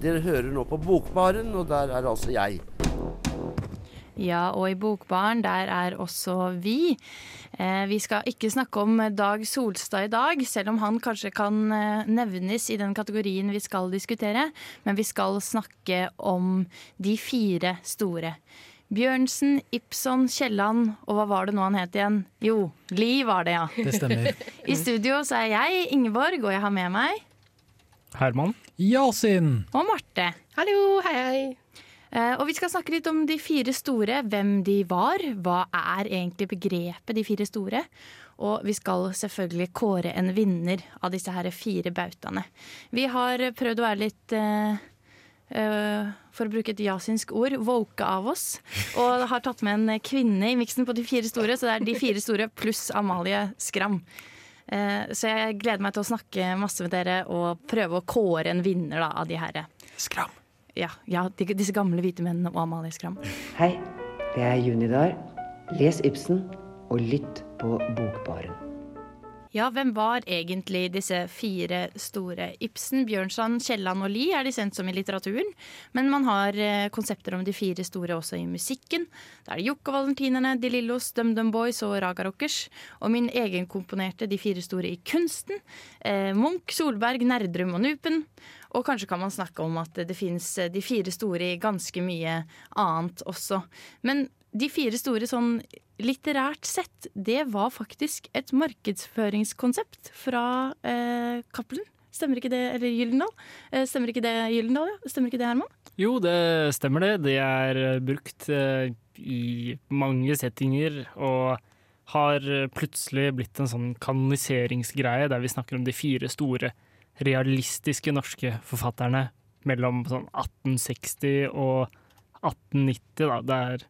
dere hører nå på Bokbaren, og der er altså jeg. Ja, og i Bokbaren, der er også vi. Eh, vi skal ikke snakke om Dag Solstad i dag, selv om han kanskje kan eh, nevnes i den kategorien vi skal diskutere. Men vi skal snakke om de fire store. Bjørnsen, Ibsen, Kielland, og hva var det nå han het igjen? Jo, Li var det, ja. Det stemmer. I studio så er jeg Ingeborg, og jeg har med meg Herman. Yasin. og Marte. Hallo, hei hei. Eh, Og vi skal snakke litt om de fire store, hvem de var. Hva er egentlig begrepet de fire store? Og vi skal selvfølgelig kåre en vinner av disse her fire bautaene. Vi har prøvd å være litt uh, uh, for å bruke et jasinsk ord, woke av oss. Og har tatt med en kvinne i miksen på de fire store, så det er de fire store pluss Amalie Skram. Eh, Så jeg gleder meg til å snakke masse med dere og prøve å kåre en vinner da, av de her. Skram. Ja, ja de, disse gamle hvite mennene og Amalie Skram. Hei, det er Junidar. Les Ibsen og lytt på Bokbaren. Ja, hvem var egentlig disse fire store? Ibsen, Bjørnson, Kielland og Lie er de sendt som i litteraturen. Men man har eh, konsepter om de fire store også i musikken. Da er det Jokke Valentinerne, De Lillos, DumDum Boys og Raga Rockers. Og min egenkomponerte De fire store i kunsten. Eh, Munch, Solberg, Nerdrum og Nupen. Og kanskje kan man snakke om at det fins de fire store i ganske mye annet også. Men de fire store sånn litterært sett, det var faktisk et markedsføringskonsept fra eh, Cappelen. Stemmer ikke det, eller Gyldendal? Eh, stemmer ikke det, Gyldendal, ja? Stemmer ikke det, Herman? Jo, det stemmer det. Det er eh, brukt eh, i mange settinger og har plutselig blitt en sånn kanoniseringsgreie der vi snakker om de fire store realistiske norske forfatterne mellom sånn 1860 og 1890, da, der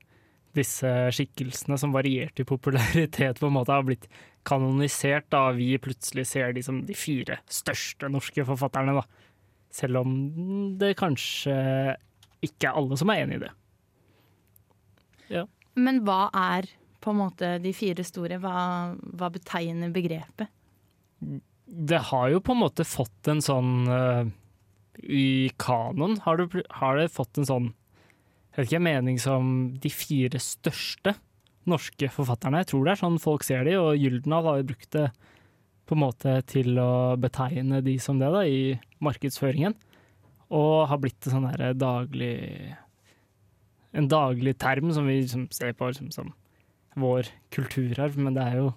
disse skikkelsene som varierte i popularitet, på en måte har blitt kanonisert, da vi plutselig ser de som de fire største norske forfatterne, da. Selv om det kanskje ikke er alle som er enig i det. Ja. Men hva er på en måte de fire store? Hva, hva betegner begrepet? Det har jo på en måte fått en sånn eh, I kanon har det, har det fått en sånn jeg vet ikke, mening som de fire største norske forfatterne. Jeg tror det er sånn folk ser de, og Gyldendal har jo brukt det på en måte til å betegne de som det da, i markedsføringen. Og har blitt sånn der daglig En daglig term som vi liksom ser på liksom, som vår kulturarv, men det er jo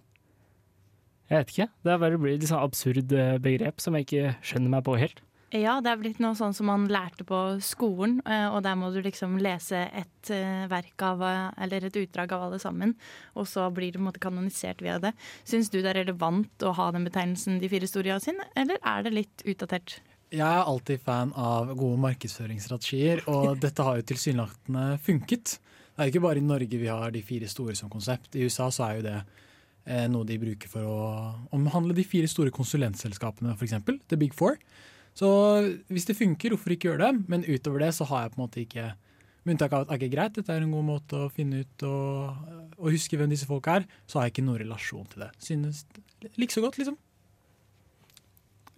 Jeg vet ikke. Det er bare blitt et sånn absurd begrep som jeg ikke skjønner meg på helt. Ja, det er blitt noe sånn som man lærte på skolen, eh, og der må du liksom lese et eh, verk av, eh, eller et utdrag av alle sammen, og så blir det på en måte kanonisert via det. Syns du det er relevant å ha den betegnelsen De fire store sin, eller er det litt utdatert? Jeg er alltid fan av gode markedsføringsstrategier, og dette har jo tilsynelatende funket. Det er ikke bare i Norge vi har de fire store som konsept. I USA så er jo det noe de bruker for å omhandle de fire store konsulentselskapene, f.eks. The Big Four. Så hvis det funker, hvorfor ikke gjøre det? Men utover det så har jeg på en måte ikke Med unntak av at det er greit, dette er en god måte å finne ut og, og huske hvem disse folk er, så har jeg ikke noen relasjon til det. Synes like så godt, liksom.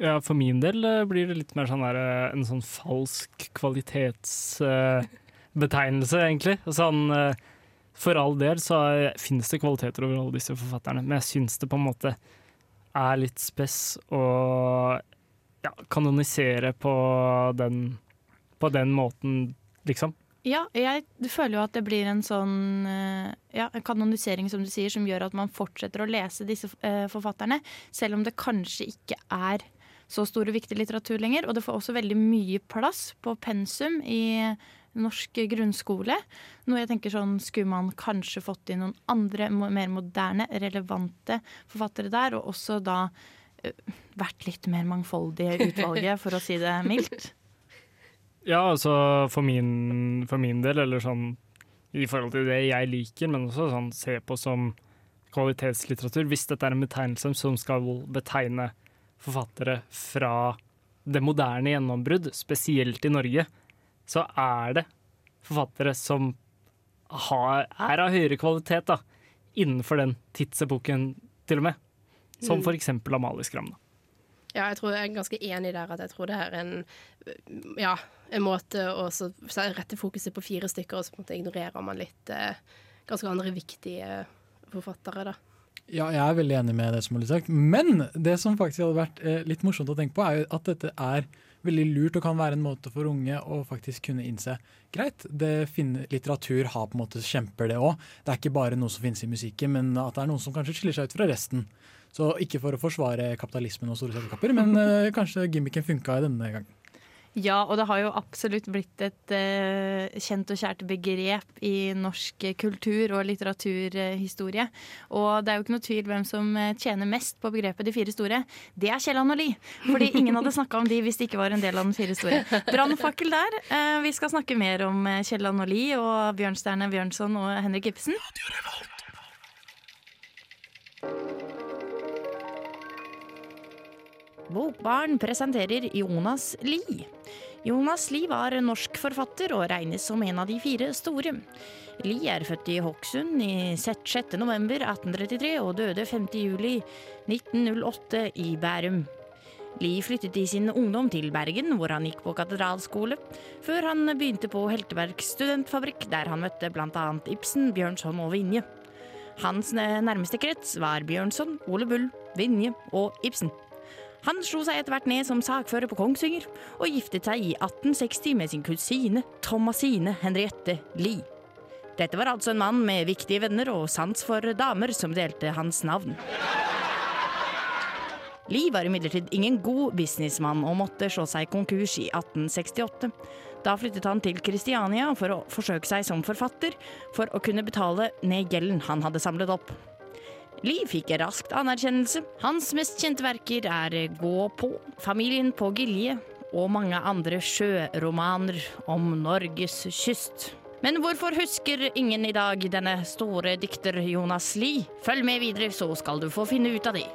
Ja, for min del eh, blir det litt mer sånn der, eh, en sånn falsk kvalitetsbetegnelse, egentlig. Sånn, uh, for all del så finnes det kvaliteter over alle disse forfatterne, men jeg syns det på en måte er litt spess å ja, kanonisere på den, på den måten, liksom. Ja, jeg føler jo at det blir en sånn eh, ja, kanonisering som du sier, som gjør at man fortsetter å lese disse eh, forfatterne, selv om det kanskje ikke er så stor og viktig litteratur lenger. Og det får også veldig mye plass på pensum i norsk grunnskole. Noe jeg tenker sånn, Skulle man kanskje fått inn noen andre, mer moderne, relevante forfattere der, og også da vært litt mer mangfoldig utvalget, for å si det mildt? Ja, altså for min, for min del, eller sånn i forhold til det jeg liker, men også sånn se på som kvalitetslitteratur. Hvis dette er en betegnelse som skal betegne forfattere fra det moderne gjennombrudd, spesielt i Norge, så er det forfattere som har, er av høyere kvalitet da, innenfor den tidsepoken, til og med. Som Mm. for eksempel Amalie Skram. Da. Ja, jeg tror jeg er ganske enig der at jeg tror det her er en, ja, en måte å rette fokuset på fire stykker, og så på en måte ignorerer man litt eh, ganske andre viktige forfattere, da. Ja, jeg er veldig enig med det som har blitt sagt. Men det som faktisk hadde vært eh, litt morsomt å tenke på, er jo at dette er veldig lurt og kan være en måte for unge å faktisk kunne innse greit, det finner, litteratur har på en måte kjemper det òg. Det er ikke bare noe som finnes i musikken, men at det er noen som kanskje skiller seg ut fra resten. Så ikke for å forsvare kapitalismen og store selskaper, men uh, kanskje gimmicken funka denne gangen. Ja, og det har jo absolutt blitt et uh, kjent og kjært begrep i norsk kultur- og litteraturhistorie. Og det er jo ikke noe tvil hvem som eh, tjener mest på begrepet De fire store. Det er Kielland og Lie. Fordi ingen hadde snakka om de hvis de ikke var en del av Den fire store. Brannfakkel der. Uh, vi skal snakke mer om Kielland og Lie og Bjørnstjerne Bjørnson og Henrik Ibsen. Bokbarn presenterer Jonas Lie. Jonas Lie var norsk forfatter og regnes som en av de fire store. Lie er født i Hokksund i 6. november 1833 og døde 5. juli 1908 i Bærum. Lie flyttet i sin ungdom til Bergen, hvor han gikk på katedralskole, før han begynte på Helteberg studentfabrikk, der han møtte bl.a. Ibsen, Bjørnson og Vinje. Hans nærmeste krets var Bjørnson, Ole Bull, Vinje og Ibsen. Han slo seg etter hvert ned som sakfører på Kongsvinger, og giftet seg i 1860 med sin kusine Thomasine Henriette Lie. Dette var altså en mann med viktige venner og sans for damer som delte hans navn. Lie var imidlertid ingen god businessmann og måtte slå seg konkurs i 1868. Da flyttet han til Kristiania for å forsøke seg som forfatter, for å kunne betale ned gjelden han hadde samlet opp. Lie fikk raskt anerkjennelse. Hans mest kjente verker er Gå på, Familien på Gilje og mange andre sjøromaner om Norges kyst. Men hvorfor husker ingen i dag denne store dikter Jonas Lie? Følg med videre, så skal du få finne ut av det.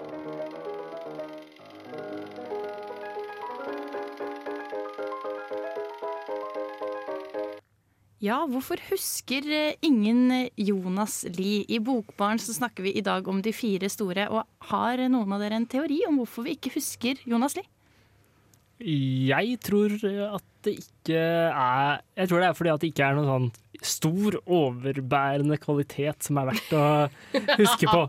Ja, hvorfor husker eh, ingen Jonas Lie? I Bokbarn så snakker vi i dag om de fire store. Og har noen av dere en teori om hvorfor vi ikke husker Jonas Lie? Jeg tror at det ikke er Jeg tror det er fordi at det ikke er noen sånn stor, overbærende kvalitet som er verdt å huske på.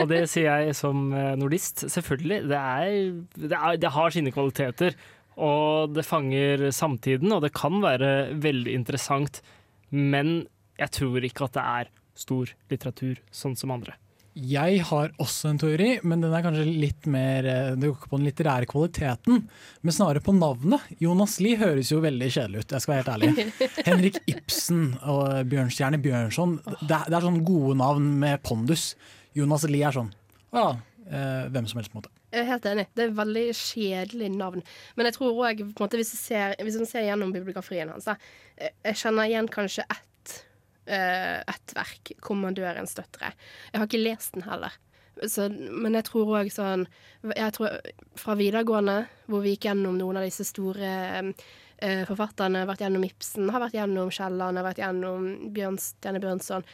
Og det sier jeg som eh, nordist. Selvfølgelig. Det, er, det, er, det har sine kvaliteter. Og det fanger samtiden, og det kan være veldig interessant. Men jeg tror ikke at det er stor litteratur, sånn som andre. Jeg har også en teori, men den er kanskje litt mer eh, Det går ikke på den litterære kvaliteten, men snarere på navnet. Jonas Lie høres jo veldig kjedelig ut, jeg skal være helt ærlig. Henrik Ibsen og Bjørnstjerne Bjørnson, det er, det er sånn gode navn med pondus. Jonas Lie er sånn ja, eh, hvem som helst, på en måte. Jeg er helt enig. Det er et veldig kjedelig navn. Men jeg tror òg, hvis, hvis man ser gjennom bibliografien hans, da, eh, jeg kjenner igjen kanskje ett, eh, ett verk, 'Kommandørens døtre'. Jeg har ikke lest den heller. Så, men jeg tror òg sånn jeg tror, Fra videregående, hvor vi gikk gjennom noen av disse store eh, forfatterne, vært gjennom Ibsen, har vært gjennom Kielland, har vært gjennom Bjørnstjerne Bjørnson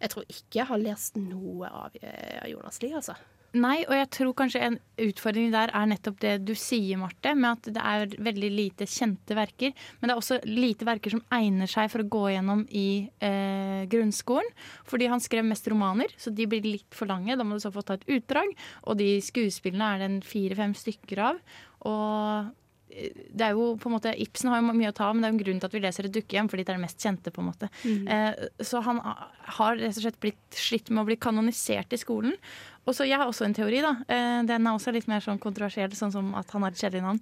Jeg tror ikke jeg har lest noe av eh, Jonas Lie, altså. Nei, og jeg tror kanskje en utfordring der er nettopp det du sier, Marte, med at det er veldig lite kjente verker. Men det er også lite verker som egner seg for å gå gjennom i eh, grunnskolen. Fordi han skrev mest romaner, så de blir litt for lange. Da må du så få ta et utdrag. Og de skuespillene er det fire-fem stykker av. Og eh, det er jo på en måte, Ibsen har jo mye å ta av, men det er jo en grunn til at vi leser et dukkehjem, fordi det er det mest kjente. på en måte. Mm. Eh, så han har rett og slett blitt slitt med å bli kanonisert i skolen. Og så Jeg har også en teori. da. Eh, den er også litt mer sånn kontroversiell, sånn som at han har et kjedelig navn.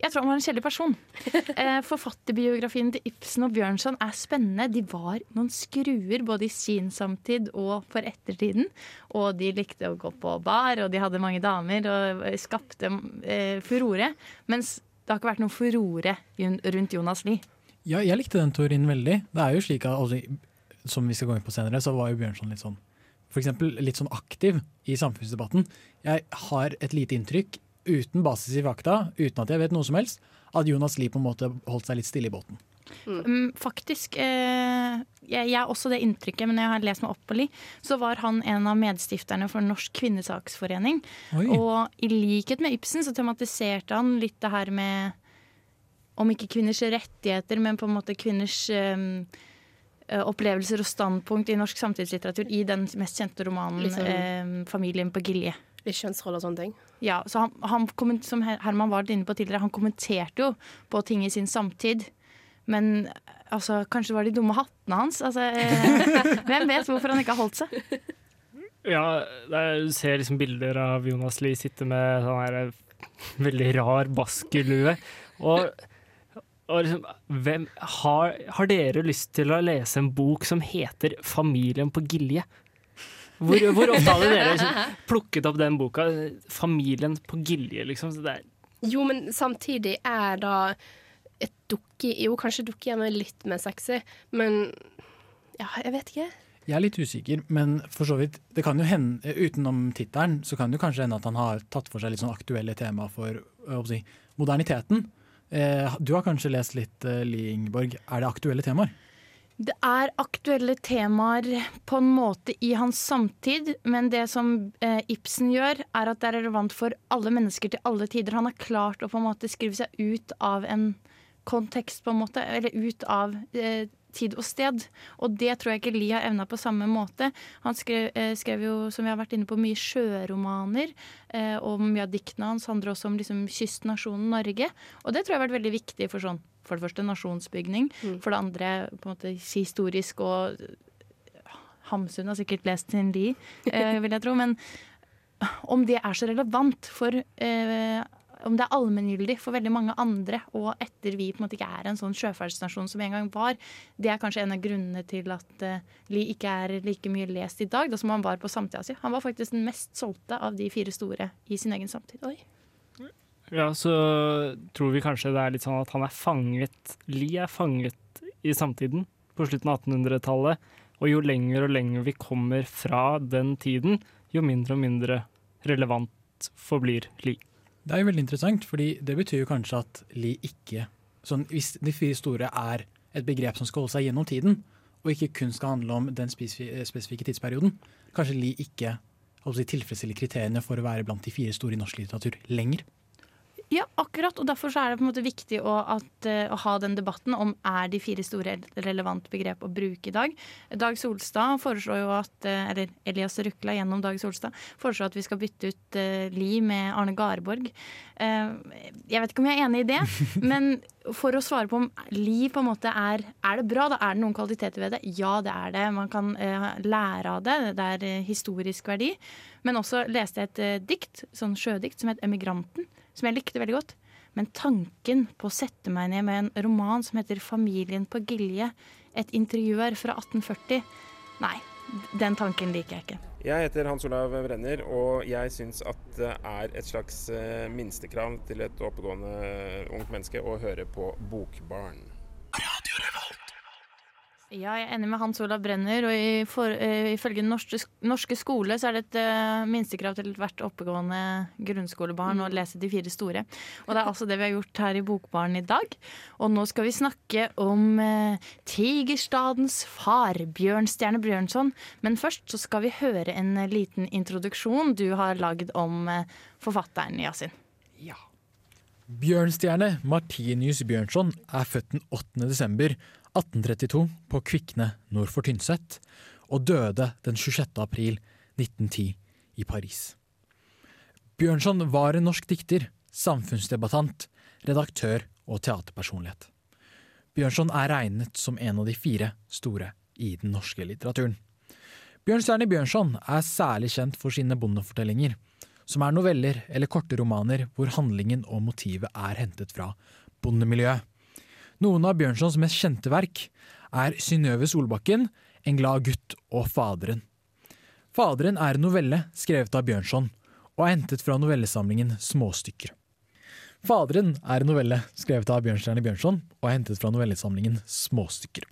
Jeg tror han var en kjedelig person. Eh, Forfatterbiografien til Ibsen og Bjørnson er spennende. De var noen skruer både i sin samtid og for ettertiden. Og de likte å gå på bar, og de hadde mange damer og skapte eh, furore. Mens Det har ikke vært noen furore rundt Jonas Lie. Ja, jeg likte den teorien veldig. Det er jo slik at, altså, Som vi skal gå inn på senere, så var jo Bjørnson litt sånn eksempel litt sånn aktiv i samfunnsdebatten. Jeg har et lite inntrykk, uten basis i fakta, uten at jeg vet noe som helst, at Jonas Lie på en måte holdt seg litt stille i båten. Mm, faktisk. Eh, jeg, har også det inntrykket, men jeg har lest meg opp på Li. Så var han en av medstifterne for Norsk kvinnesaksforening. Oi. Og i likhet med Ibsen så tematiserte han litt det her med om ikke kvinners rettigheter, men på en måte kvinners eh, opplevelser og standpunkt i norsk samtidslitteratur i den mest kjente romanen Liksom- eh, 'Familien på Gilje'. Litt kjønnsroller og sånne ting. Ja, så han, han komment- Som Herman var inne på tidligere, han kommenterte jo på ting i sin samtid. Men altså, kanskje det var de dumme hattene hans. Altså, eh, hvem vet hvorfor han ikke har holdt seg? Ja, du ser liksom bilder av Jonas Lie sitte med sånn her eh, veldig rar baskerlue. Og, og liksom, hvem, har, har dere lyst til å lese en bok som heter 'Familien på Gilje'? Hvor, hvor ofte hadde dere liksom plukket opp den boka? 'Familien på Gilje', liksom. Så det er, Jo, men samtidig er da et dukke... Jo, kanskje dukkehjem er litt mer sexy, men ja, jeg vet ikke. Jeg er litt usikker, men for så vidt, det kan jo hende, utenom tittelen, så kan det jo kanskje hende at han har tatt for seg litt sånn aktuelle tema for si, moderniteten. Eh, du har kanskje lest litt, eh, Li Ingeborg. Er det aktuelle temaer? Det er aktuelle temaer på en måte i hans samtid, men det som eh, Ibsen gjør, er at det er relevant for alle mennesker til alle tider. Han har klart å på en måte skrive seg ut av en kontekst, på en måte, eller ut av eh, tid og sted. Og det tror jeg ikke Lie har evna på samme måte. Han skrev, eh, skrev jo, som vi har vært inne på, mye sjøromaner. Eh, og mye av diktene hans handler også om liksom, kystnasjonen Norge. Og det tror jeg har vært veldig viktig for sånn, for det første nasjonsbygning, for det andre på en måte historisk og Hamsun har sikkert lest sin Lie, eh, vil jeg tro. Men om det er så relevant for eh, om det er allmenngyldig for veldig mange andre, og etter vi på en måte ikke er en sånn sjøfartsnasjon som en gang var, det er kanskje en av grunnene til at uh, Lie ikke er like mye lest i dag, da som han var på samtida si. Han var faktisk den mest solgte av de fire store i sin egen samtid. Oi. ja, så tror vi kanskje det er litt sånn at han er fanget Lie er fanget i samtiden på slutten av 1800-tallet. Og jo lenger og lenger vi kommer fra den tiden, jo mindre og mindre relevant forblir Lie. Det er jo veldig interessant, fordi det betyr jo kanskje at Li ikke sånn, Hvis de fire store er et begrep som skal holde seg gjennom tiden, og ikke kun skal handle om den spesifikke tidsperioden, kanskje Li ikke altså, tilfredsstiller kriteriene for å være blant de fire store i norsk litteratur lenger. Ja, akkurat. Og derfor så er det på en måte viktig å, at, eh, å ha den debatten om er de fire store relevant begrep å bruke i dag. Dag Solstad foreslår jo at eh, Eller Elias Rukla gjennom Dag Solstad foreslår at vi skal bytte ut uh, Li med Arne Garborg. Uh, jeg vet ikke om jeg er enig i det, men for å svare på om Li på en måte er Er det bra? Da er det noen kvaliteter ved det. Ja, det er det. Man kan uh, lære av det. Det er eh, historisk verdi. Men også leste jeg et eh, dikt, sånn sjødikt, som het 'Emigranten', som jeg likte veldig godt. Men tanken på å sette meg ned med en roman som heter 'Familien på Gilje', et intervjuer fra 1840 Nei, den tanken liker jeg ikke. Jeg heter Hans Olav Brenner, og jeg syns at det er et slags eh, minstekrav til et oppegående ungt menneske å høre på Bokbarn. Ja, jeg er enig med Hans Olav Brenner, og i for, eh, ifølge den norske, norske skole så er det et uh, minstekrav til hvert oppegående grunnskolebarn å lese de fire store. Og det er altså det vi har gjort her i Bokbaren i dag. Og nå skal vi snakke om uh, Tigerstadens far, Bjørnstjerne Bjørnson. Men først så skal vi høre en liten introduksjon du har lagd om forfatteren, Yasin. Bjørnstjerne Martinius Bjørnson er født den 8. desember 1832 på Kvikne nord for Tynset, og døde den 26. april 1910 i Paris. Bjørnson var en norsk dikter, samfunnsdebattant, redaktør og teaterpersonlighet. Bjørnson er regnet som en av de fire store i den norske litteraturen. Bjørnstjerne Bjørnson er særlig kjent for sine bondefortellinger, som er noveller eller korte romaner hvor handlingen og motivet er hentet fra bondemiljøet. Noen av Bjørnsons mest kjente verk er Synnøve Solbakken, En glad gutt og Faderen. Faderen er en novelle skrevet av Bjørnson, og er hentet fra novellesamlingen Småstykker. Faderen er en novelle skrevet av Bjørnstjerne Bjørnson og er hentet fra novellesamlingen Småstykker,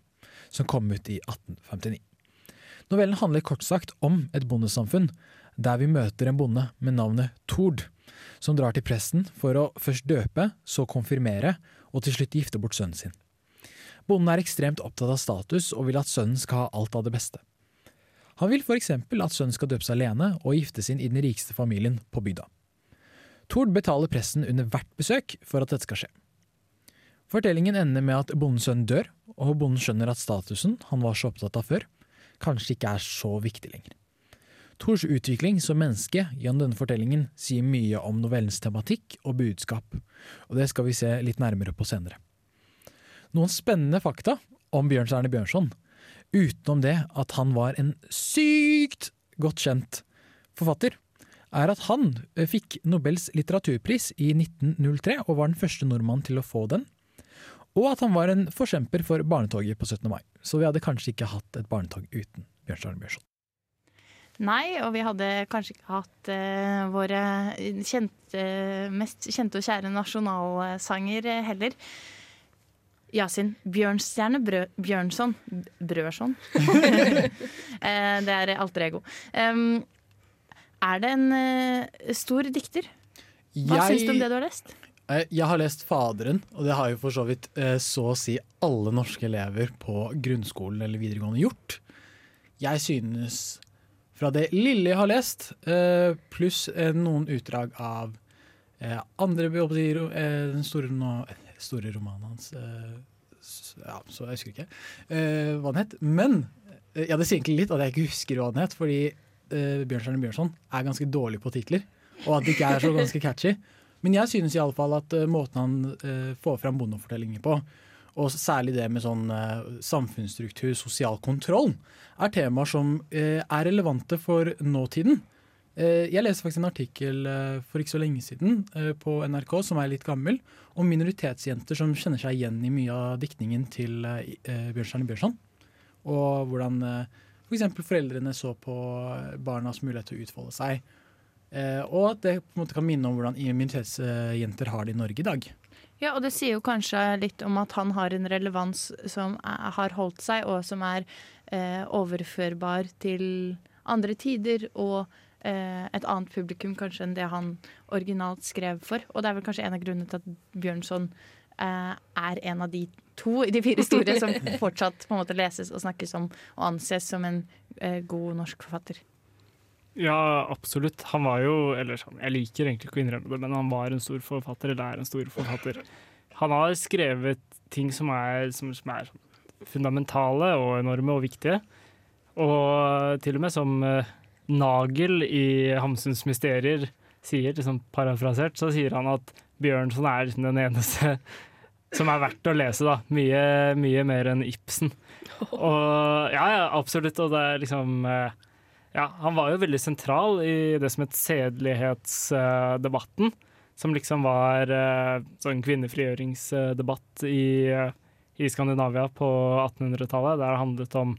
som kom ut i 1859. Novellen handler kort sagt om et bondesamfunn, der vi møter en bonde med navnet Tord, som drar til presten for å først døpe, så konfirmere og til slutt gifte bort sønnen sin. Bonden er ekstremt opptatt av status og vil at sønnen skal ha alt av det beste. Han vil f.eks. at sønnen skal døpes alene og giftes inn i den rikeste familien på bygda. Tord betaler presten under hvert besøk for at dette skal skje. Fortellingen ender med at bondens sønn dør, og bonden skjønner at statusen han var så opptatt av før, kanskje ikke er så viktig lenger. Tors utvikling som menneske gjennom denne fortellingen sier mye om novellens tematikk og budskap, og det skal vi se litt nærmere på senere. Noen spennende fakta om Bjørnstjerne Bjørnson, utenom det at han var en sykt godt kjent forfatter, er at han eh, fikk Nobels litteraturpris i 1903 og var den første nordmannen til å få den. Og at han var en forkjemper for barnetoget på 17. mai. Så vi hadde kanskje ikke hatt et barnetog uten Bjørnstjerne Bjørnson. Nei, og vi hadde kanskje ikke hatt eh, våre kjente, mest kjente og kjære nasjonalsanger eh, heller. Yasin Bjørnstjerne Brø Bjørnson. Brødson. Eh, det er alter ego. Um, er det en eh, stor dikter? Hva Jeg- syns du om det du har lest? Eh, Jeg har lest Faderen, og det har jo for så vidt eh, så å si alle norske elever på grunnskolen eller videregående gjort. Jeg synes, fra det lille jeg har lest, eh, pluss eh, noen utdrag av eh, andre eh, Den store, store romanen hans Ja, så jeg husker ikke hva den het. Men ja, det sier egentlig litt at jeg ikke husker hva den het, fordi Bjørnstjerne Bjørnson er ganske dårlig på titler, og at det ikke er så ganske catchy. Men jeg synes i alle fall at måten han får fram bondefortellinger på, og særlig det med sånn eh, samfunnsstruktur, sosial kontroll, er temaer som eh, er relevante for nåtiden. Eh, jeg leste faktisk en artikkel for ikke så lenge siden på NRK, som er litt gammel, om minoritetsjenter som kjenner seg igjen i mye av diktningen til Bjørnstjerne Bjørnson. Og hvordan f.eks. For foreldrene så på barnas mulighet til å utfolde seg. Og at det på en måte kan minne om hvordan minoritetsjenter har det i Norge i dag. Ja, og det sier jo kanskje litt om at han har en relevans som er, har holdt seg, og som er eh, overførbar til andre tider og eh, et annet publikum kanskje enn det han originalt skrev for. Og det er vel kanskje en av grunnene til at Bjørnson eh, er en av de to i de fire store som fortsatt på en måte leses og snakkes om og anses som en eh, god norsk forfatter. Ja, absolutt. Han var jo Eller jeg liker egentlig ikke å innrømme det, men han var en stor forfatter, eller er en stor forfatter. Han har skrevet ting som er, som, som er fundamentale og enorme og viktige. Og til og med som eh, Nagel i Hamsuns mysterier sier, liksom parafrasert, så sier han at Bjørnson er liksom den eneste som er verdt å lese, da. Mye, mye mer enn Ibsen. Og ja, ja, absolutt. Og det er liksom eh, Ja, han var jo veldig sentral i det som het sedelighetsdebatten. Som liksom var eh, sånn kvinnefrigjøringsdebatt i, eh, i Skandinavia på 1800-tallet. Der det handlet om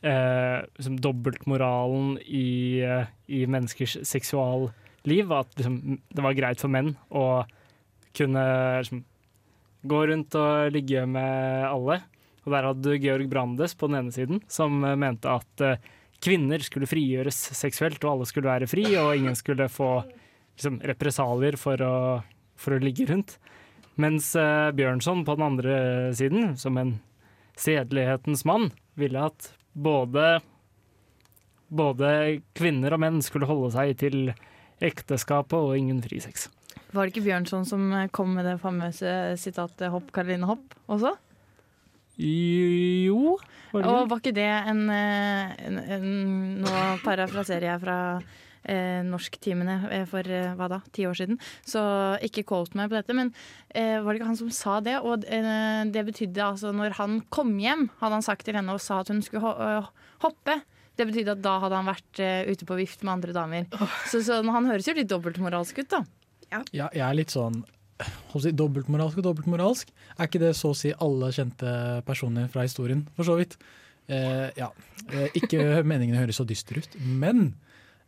eh, liksom dobbeltmoralen i, eh, i menneskers seksualliv. At liksom, det var greit for menn å kunne liksom, gå rundt og ligge med alle. Og der hadde du Georg Brandes på den ene siden, som mente at eh, kvinner skulle frigjøres seksuelt, og alle skulle være fri, og ingen skulle få liksom, represalier for å, for å ligge rundt. Mens uh, Bjørnson på den andre siden, som en sedelighetens mann, ville at både, både kvinner og menn skulle holde seg til ekteskapet og ingen frisex. Var det ikke Bjørnson som kom med det famøse sitatet 'Hopp, Karoline, hopp' også? Jo var det Og var ikke det en, eh, en, en Nå parafraserer jeg fra eh, norsktimene eh, for eh, hva da, ti år siden. Så ikke quote meg på dette, men eh, var det ikke han som sa det? Og eh, det betydde altså når han kom hjem, hadde han sagt til henne og sa at hun skulle ho øh, hoppe. Det betydde at da hadde han vært eh, ute på vift med andre damer. Så, så han høres jo litt dobbeltmoralsk ut, da. Ja, jeg er litt sånn si, dobbeltmoralsk og dobbeltmoralsk. Er ikke det så å si alle kjente personer fra historien, for så vidt? Eh, ja. Eh, ikke meningene høres så dyster ut, men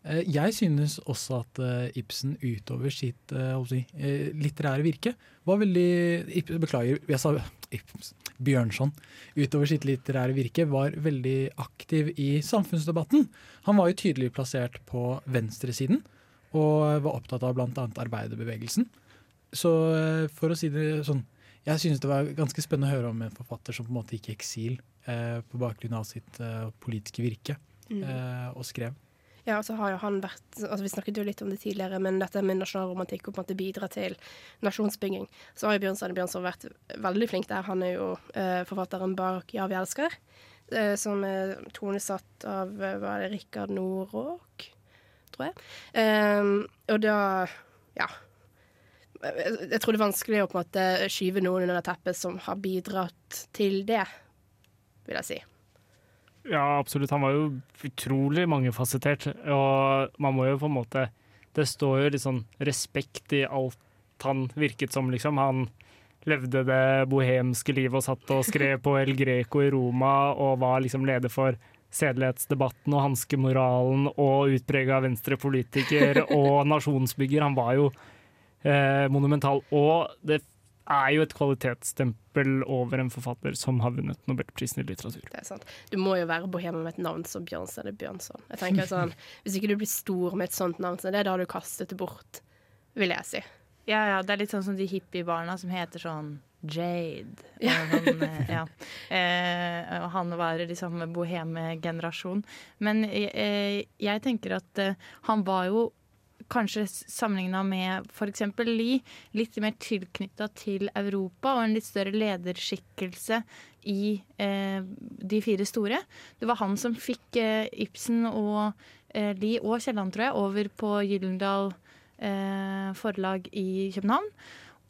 Eh, Jeg synes også at eh, Ibsen utover sitt eh, si, eh, litterære virke var veldig Ibsen, Beklager, jeg sa Ibsen, Bjørnson. Utover sitt litterære virke var veldig aktiv i samfunnsdebatten. Han var jo tydelig plassert på venstresiden, og var opptatt av bl.a. arbeiderbevegelsen. Så eh, for å si det sånn Jeg synes det var ganske spennende å høre om en forfatter som på en måte gikk i eksil eh, på bakgrunn av sitt eh, politiske virke, Mm. eh, og skrev. Ja, og så har jo han vært altså Vi snakket jo litt om det tidligere, men dette med nasjonalromantikk og på en måte bidra til nasjonsbygging, så har jo Bjørnstjerne Bjørnson vært veldig flink der. Han er jo eh, forfatteren bak 'Ja, vi elsker', eh, som er tonesatt av hva er det, Rikard Nordåk, tror jeg. Ehm, og da Ja. Jeg, tror det er vanskelig å på en måte skyve noen under teppet som har bidratt til det, vil jeg si. Ja, absolutt. Han var jo utrolig mangefasettert. Og man må jo på en måte Det står jo litt sånn respekt i alt han virket som, liksom. Han levde det bohemske livet og satt og skrev på El Greco i Roma og var liksom leder for sedelighetsdebatten og hanskemoralen og utprega venstrepolitiker og nasjonsbygger. Han var jo eh, monumental. Og det er jo et kvalitetsstempel over en forfatter som har vunnet Nobelprisen i litteratur. Det er sant. Du må jo være bohem med et navn som Bjørnstjerne Bjørnson. Jeg tenker sånn, Hvis ikke du blir stor med et sånt navn, så det er da du kastet det bort, vil jeg si. Ja, ja, det er litt sånn som de hippiebarna som heter sånn Jade. Ja. han, eh, ja. eh, han var liksom boheme-generasjon. Men eh, jeg tenker at eh, han var jo kanskje sammenligna med f.eks. Lie, litt mer tilknytta til Europa og en litt større lederskikkelse i eh, De fire store. Det var han som fikk eh, Ibsen og eh, Lie og Kielland, tror jeg, over på Gyllendal eh, forlag i København.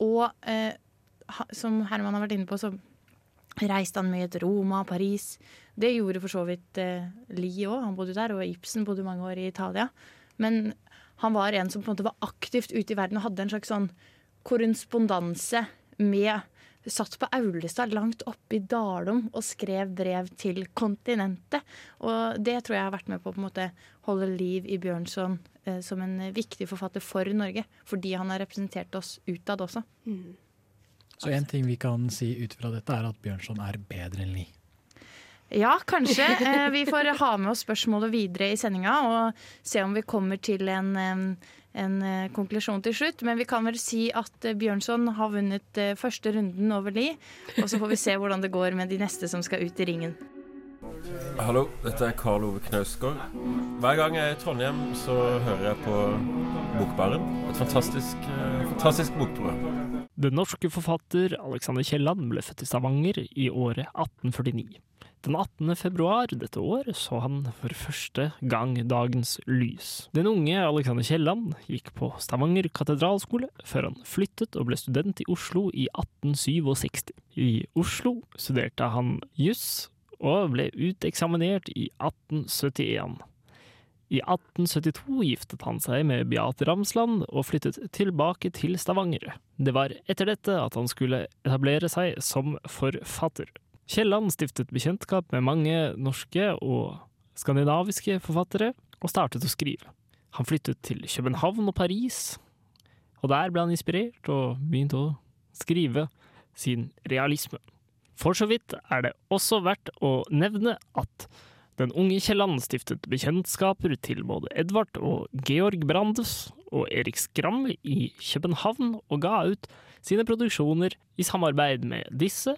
Og eh, som Herman har vært inne på, så reiste han mye til Roma, Paris. Det gjorde for så vidt eh, Lie òg, han bodde der, og Ibsen bodde mange år i Italia. Men han var en som på en måte var aktivt ute i verden og hadde en slags sånn korrespondanse med Satt på Aulestad langt oppe i Dalom og skrev brev til kontinentet. Og det tror jeg har vært med på å på en måte holde liv i Bjørnson eh, som en viktig forfatter for Norge. Fordi han har representert oss utad også. Så en ting vi kan si ut fra dette, er at Bjørnson er bedre enn Lie. Ja, kanskje. Eh, Vi får ha med oss spørsmålet videre i sendinga og se om vi kommer til en, en eh, konklusjon til slutt. Men vi kan vel si at eh, Bjørnson har vunnet første runden over Lie. Og så får vi se hvordan det går med de neste som skal ut i ringen. Hallo, dette er Karl Ove Knausgård. Hver gang jeg er i Trondheim, så hører jeg på Bokbaren. Et fantastisk, fantastisk bokprogram. Den norske forfatter Alexander Kielland ble født i Stavanger i året 1849. Den 18. februar dette år så han for første gang dagens lys. Den unge Alexander Kielland gikk på Stavanger katedralskole før han flyttet og ble student i Oslo i 1867. I Oslo studerte han juss og ble uteksaminert i 1871. I 1872 giftet han seg med Beate Ramsland og flyttet tilbake til Stavanger. Det var etter dette at han skulle etablere seg som forfatter. Kielland stiftet bekjentskap med mange norske og skandinaviske forfattere, og startet å skrive. Han flyttet til København og Paris, og der ble han inspirert og begynte å skrive sin realisme. For så vidt er det også verdt å nevne at den unge Kielland stiftet bekjentskaper til både Edvard og Georg Brandes og Erik Skram i København, og ga ut sine produksjoner i samarbeid med disse.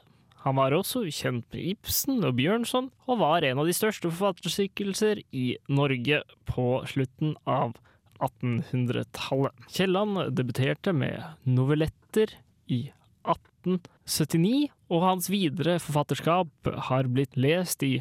Han var også kjent med Ibsen og Bjørnson, og var en av de største forfatterskikkelser i Norge på slutten av 1800-tallet. Kielland debuterte med novelletter i 1879, og hans videre forfatterskap har blitt lest i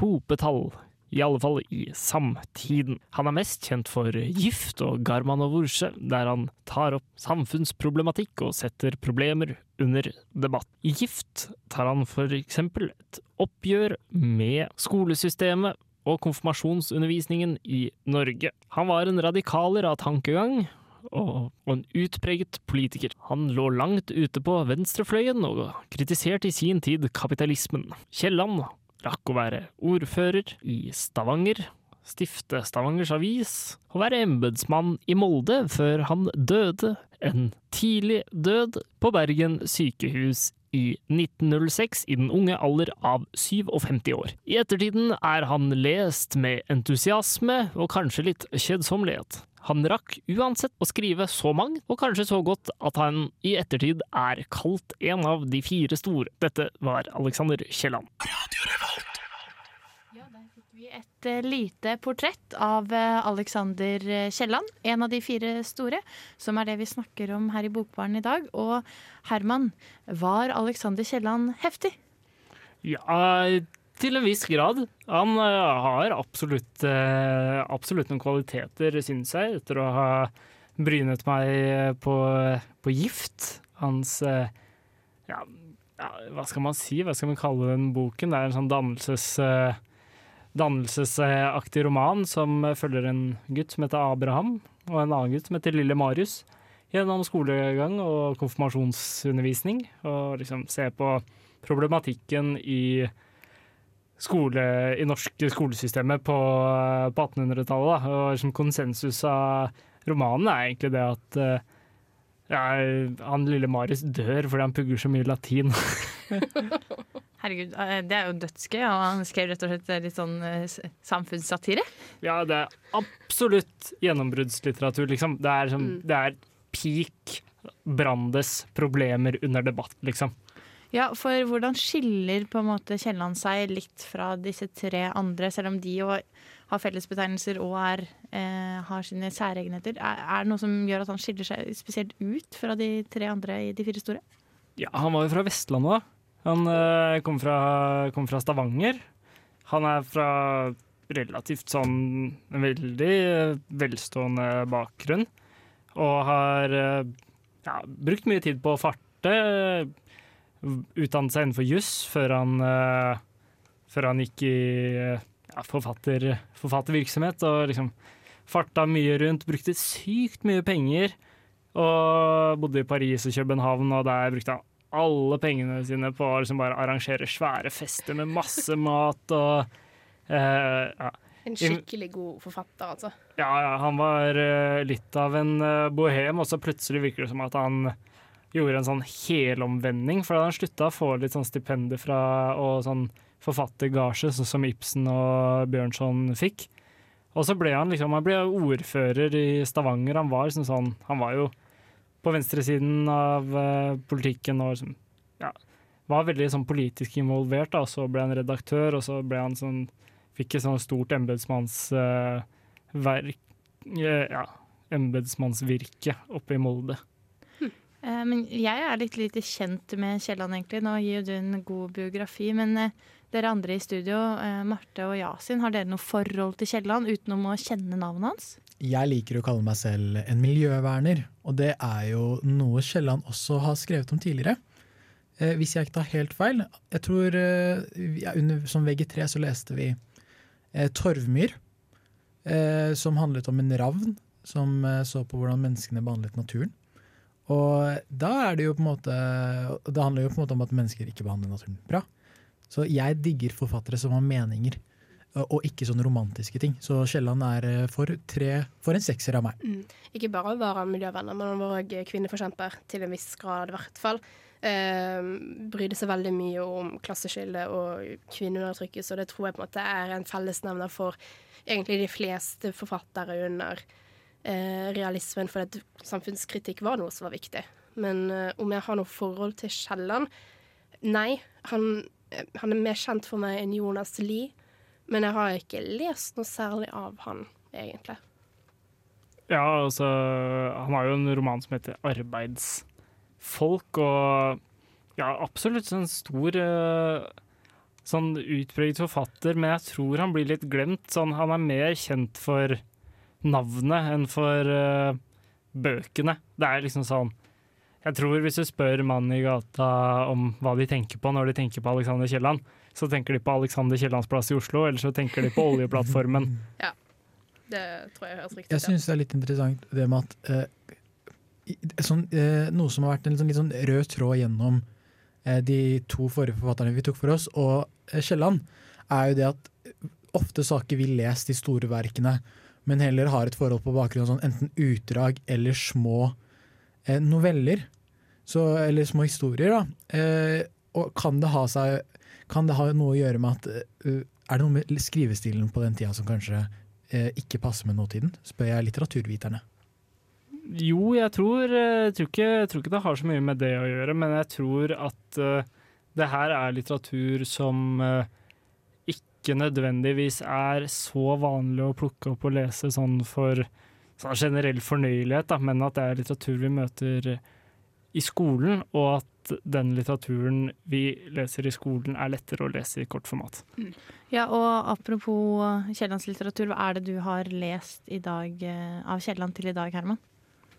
hopetall, i alle fall i samtiden. Han er mest kjent for Gift og Garmanovurse, der han tar opp samfunnsproblematikk og setter problemer under debatt. I Gift tar han for eksempel et oppgjør med skolesystemet og konfirmasjonsundervisningen i Norge. Han var en radikaler av tankegang, og, en utpreget politiker. Han lå langt ute på venstrefløyen og kritiserte i sin tid kapitalismen. Kielland rakk å være ordfører i Stavanger, stifte Stavangers Avis og være embetsmann i Molde før han døde. En tidlig død på Bergen sykehus i 1906 i den unge alder av 57 år. I ettertiden er han lest med entusiasme og kanskje litt kjedsommelighet. Han rakk uansett å skrive så mange, og kanskje så godt, at han i ettertid er kalt en av de fire store. Dette var Alexander Kielland. Et eh, lite portrett av eh, Alexander Kielland, en av de fire store, som er det vi snakker om her i Bokbaren i dag. Og Herman, var Alexander Kielland heftig? Ja, til en viss grad. Han eh, har absolutt, eh, absolutt noen kvaliteter, syns jeg, etter å ha brynet meg på, på gift. Hans eh, ja, ja, hva skal man si? Hva skal man kalle den boken? Det er en sånn dannelses, eh, dannelsesaktig roman som følger en gutt som heter Abraham, og en annen gutt som heter Lille Marius, gjennom skolegang og konfirmasjonsundervisning. Og liksom se på problematikken i skole, i norsk skolesystemet på, på 1800-tallet. Og liksom konsensus av romanen er egentlig det at eh, ja, han lille Marius dør fordi han pugger så mye latin. Herregud, eh, det er jo dødsgøy. Og han skrev rett og slett litt sånn eh, samfunnssatire. Ja, det er absolutt gjennombruddslitteratur, liksom. Det er, som, det er peak Brandes problemer under debatt, liksom. Ja, for hvordan skiller på en måte Kielland seg litt fra disse tre andre, selv om de jo har fellesbetegnelser og er, eh, har sine særegenheter? Er, er det noe som gjør at han skiller seg spesielt ut fra de tre andre i de fire store? Ja, han var jo fra Vestlandet, da. Han uh, kom, fra, kom fra Stavanger. Han er fra relativt sånn en veldig eh, velstående bakgrunn. Og har uh, ja, brukt mye tid på å farte. Utdannet seg innenfor juss før eh, før han gikk i ja, forfatter, forfattervirksomhet. Og liksom farta mye rundt, brukte sykt mye penger. Og bodde i Paris og København, og der brukte han alle pengene sine på å liksom bare arrangere svære fester med masse mat og eh, ja. En skikkelig god forfatter, altså. Ja, ja, han var uh, litt av en uh, bohem, og så plutselig virker det som at han gjorde en sånn helomvending, for da han slutta å få litt sånn stipender fra og sånn forfattergasje, sånn som Ibsen og Bjørnson fikk. Og så ble han liksom, han ble ordfører i Stavanger. Han var liksom sånn, han var jo på venstresiden av uh, politikken og liksom, ja, var veldig sånn politisk involvert. Da. Så ble han redaktør, og så han sånn, fikk et sånn stort embetsmannsverk, ja, embetsmannsvirke oppe i Molde. Eh, men jeg er litt lite kjent med Kielland, egentlig. Nå gir jo du en god biografi. Men eh, dere andre i studio, eh, Marte og Yasin, har dere noe forhold til Kielland utenom å kjenne navnet hans? Jeg liker å kalle meg selv en miljøverner, og det er jo noe Kielland også har skrevet om tidligere. Eh, hvis jeg ikke tar helt feil. Jeg tror eh, er under, Som VG3 så leste vi eh, Torvmyr, eh, som handlet om en ravn som så på hvordan menneskene behandlet naturen. Og da er det jo på en måte Det handler jo på en måte om at mennesker ikke behandler naturen bra. Så jeg digger forfattere som har meninger, og ikke sånne romantiske ting. Så Kielland er for, tre, for en sekser av meg. Mm. Ikke bare var han miljøvenner, men han var òg kvinneforkjemper, til en viss grad i hvert fall. Eh, brydde seg veldig mye om klasseskille og kvinneundertrykket, så det tror jeg på en måte er en fellesnevner for egentlig de fleste forfattere under eh, realismen, for at samfunnskritikk var noe som var viktig. Men eh, om jeg har noe forhold til Kielland? Nei. Han, han er mer kjent for meg enn Jonas Lie, men jeg har ikke lest noe særlig av han, egentlig. Ja, altså Han har jo en roman som heter 'Arbeidsfolk', og ja, absolutt en stor eh, Sånn utpreget forfatter, men jeg tror han blir litt glemt. Sånn, han er mer kjent for navnet enn for uh, bøkene. Det er liksom sånn Jeg tror hvis du spør mannen i gata om hva de tenker på når de tenker på Alexander Kielland, så tenker de på Alexander Kiellands plass i Oslo, eller så tenker de på oljeplattformen. Ja. Det tror jeg høres riktig Jeg syns det er litt interessant det med at eh, sånn, eh, Noe som har vært en litt sånn, litt sånn rød tråd gjennom eh, de to forrige forfatterne vi tok for oss, og eh, Kielland, er jo det at ofte så har ikke vi lest de store verkene, men heller har et forhold på bakgrunn av sånn enten utdrag eller små eh, noveller. Så, eller små historier, da. Eh, og kan det ha seg Kan det ha noe å gjøre med at uh, Er det noe med skrivestilen på den tida som kanskje uh, ikke passer med nåtiden? Spør jeg litteraturviterne. Jo, jeg tror, jeg, tror ikke, jeg tror, ikke, det har så mye med det å gjøre, men jeg tror at uh, det her er litteratur som ikke nødvendigvis er så vanlig å plukke opp og lese sånn for sånn generell fornøyelighet, da, men at det er litteratur vi møter i skolen, og at den litteraturen vi leser i skolen, er lettere å lese i kortformat. Mm. Ja, og apropos Kiellands litteratur, hva er det du har lest i dag eh, av Kielland til i dag, Herman?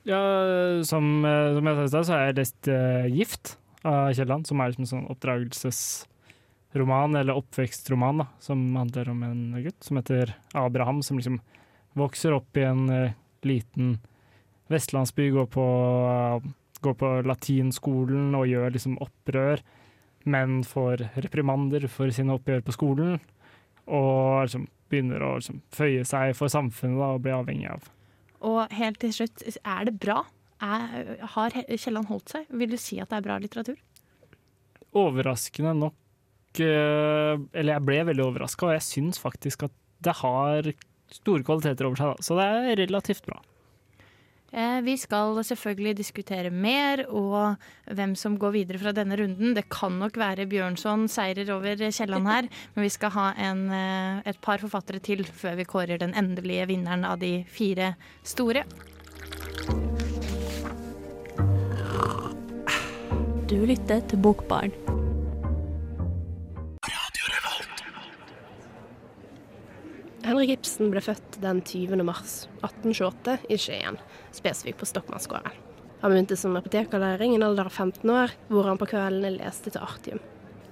Ja, som, eh, som jeg sa i stad, så har jeg lest uh, 'Gift' av Kielland, som er liksom en sånn oppdragelsesroman, eller oppvekstroman, da, som handler om en gutt som heter Abraham, som liksom vokser opp i en uh, liten vestlandsby, går på uh, går på latinskolen og gjør liksom opprør, men får reprimander for sine oppgjør på skolen. Og liksom begynner å liksom føye seg for samfunnet da, og bli avhengig av. Og helt til slutt, er det bra? Er, har Kielland holdt seg? Vil du si at det er bra litteratur? Overraskende nok eh, Eller jeg ble veldig overraska, og jeg syns faktisk at det har store kvaliteter over seg, da. Så det er relativt bra. Eh, vi skal selvfølgelig diskutere mer og hvem som går videre fra denne runden. Det kan nok være Bjørnson seirer over Kielland her, men vi skal ha en, eh, et par forfattere til før vi kårer den endelige vinneren av de fire store. Du lytter til Bokbarn. Henrik Ibsen ble født den 20. mars 1828 i Skien, spesifikt på Stokmannsgården. Han begynte som apotekerlæring i en alder av 15 år, hvor han på kveldene leste til artium.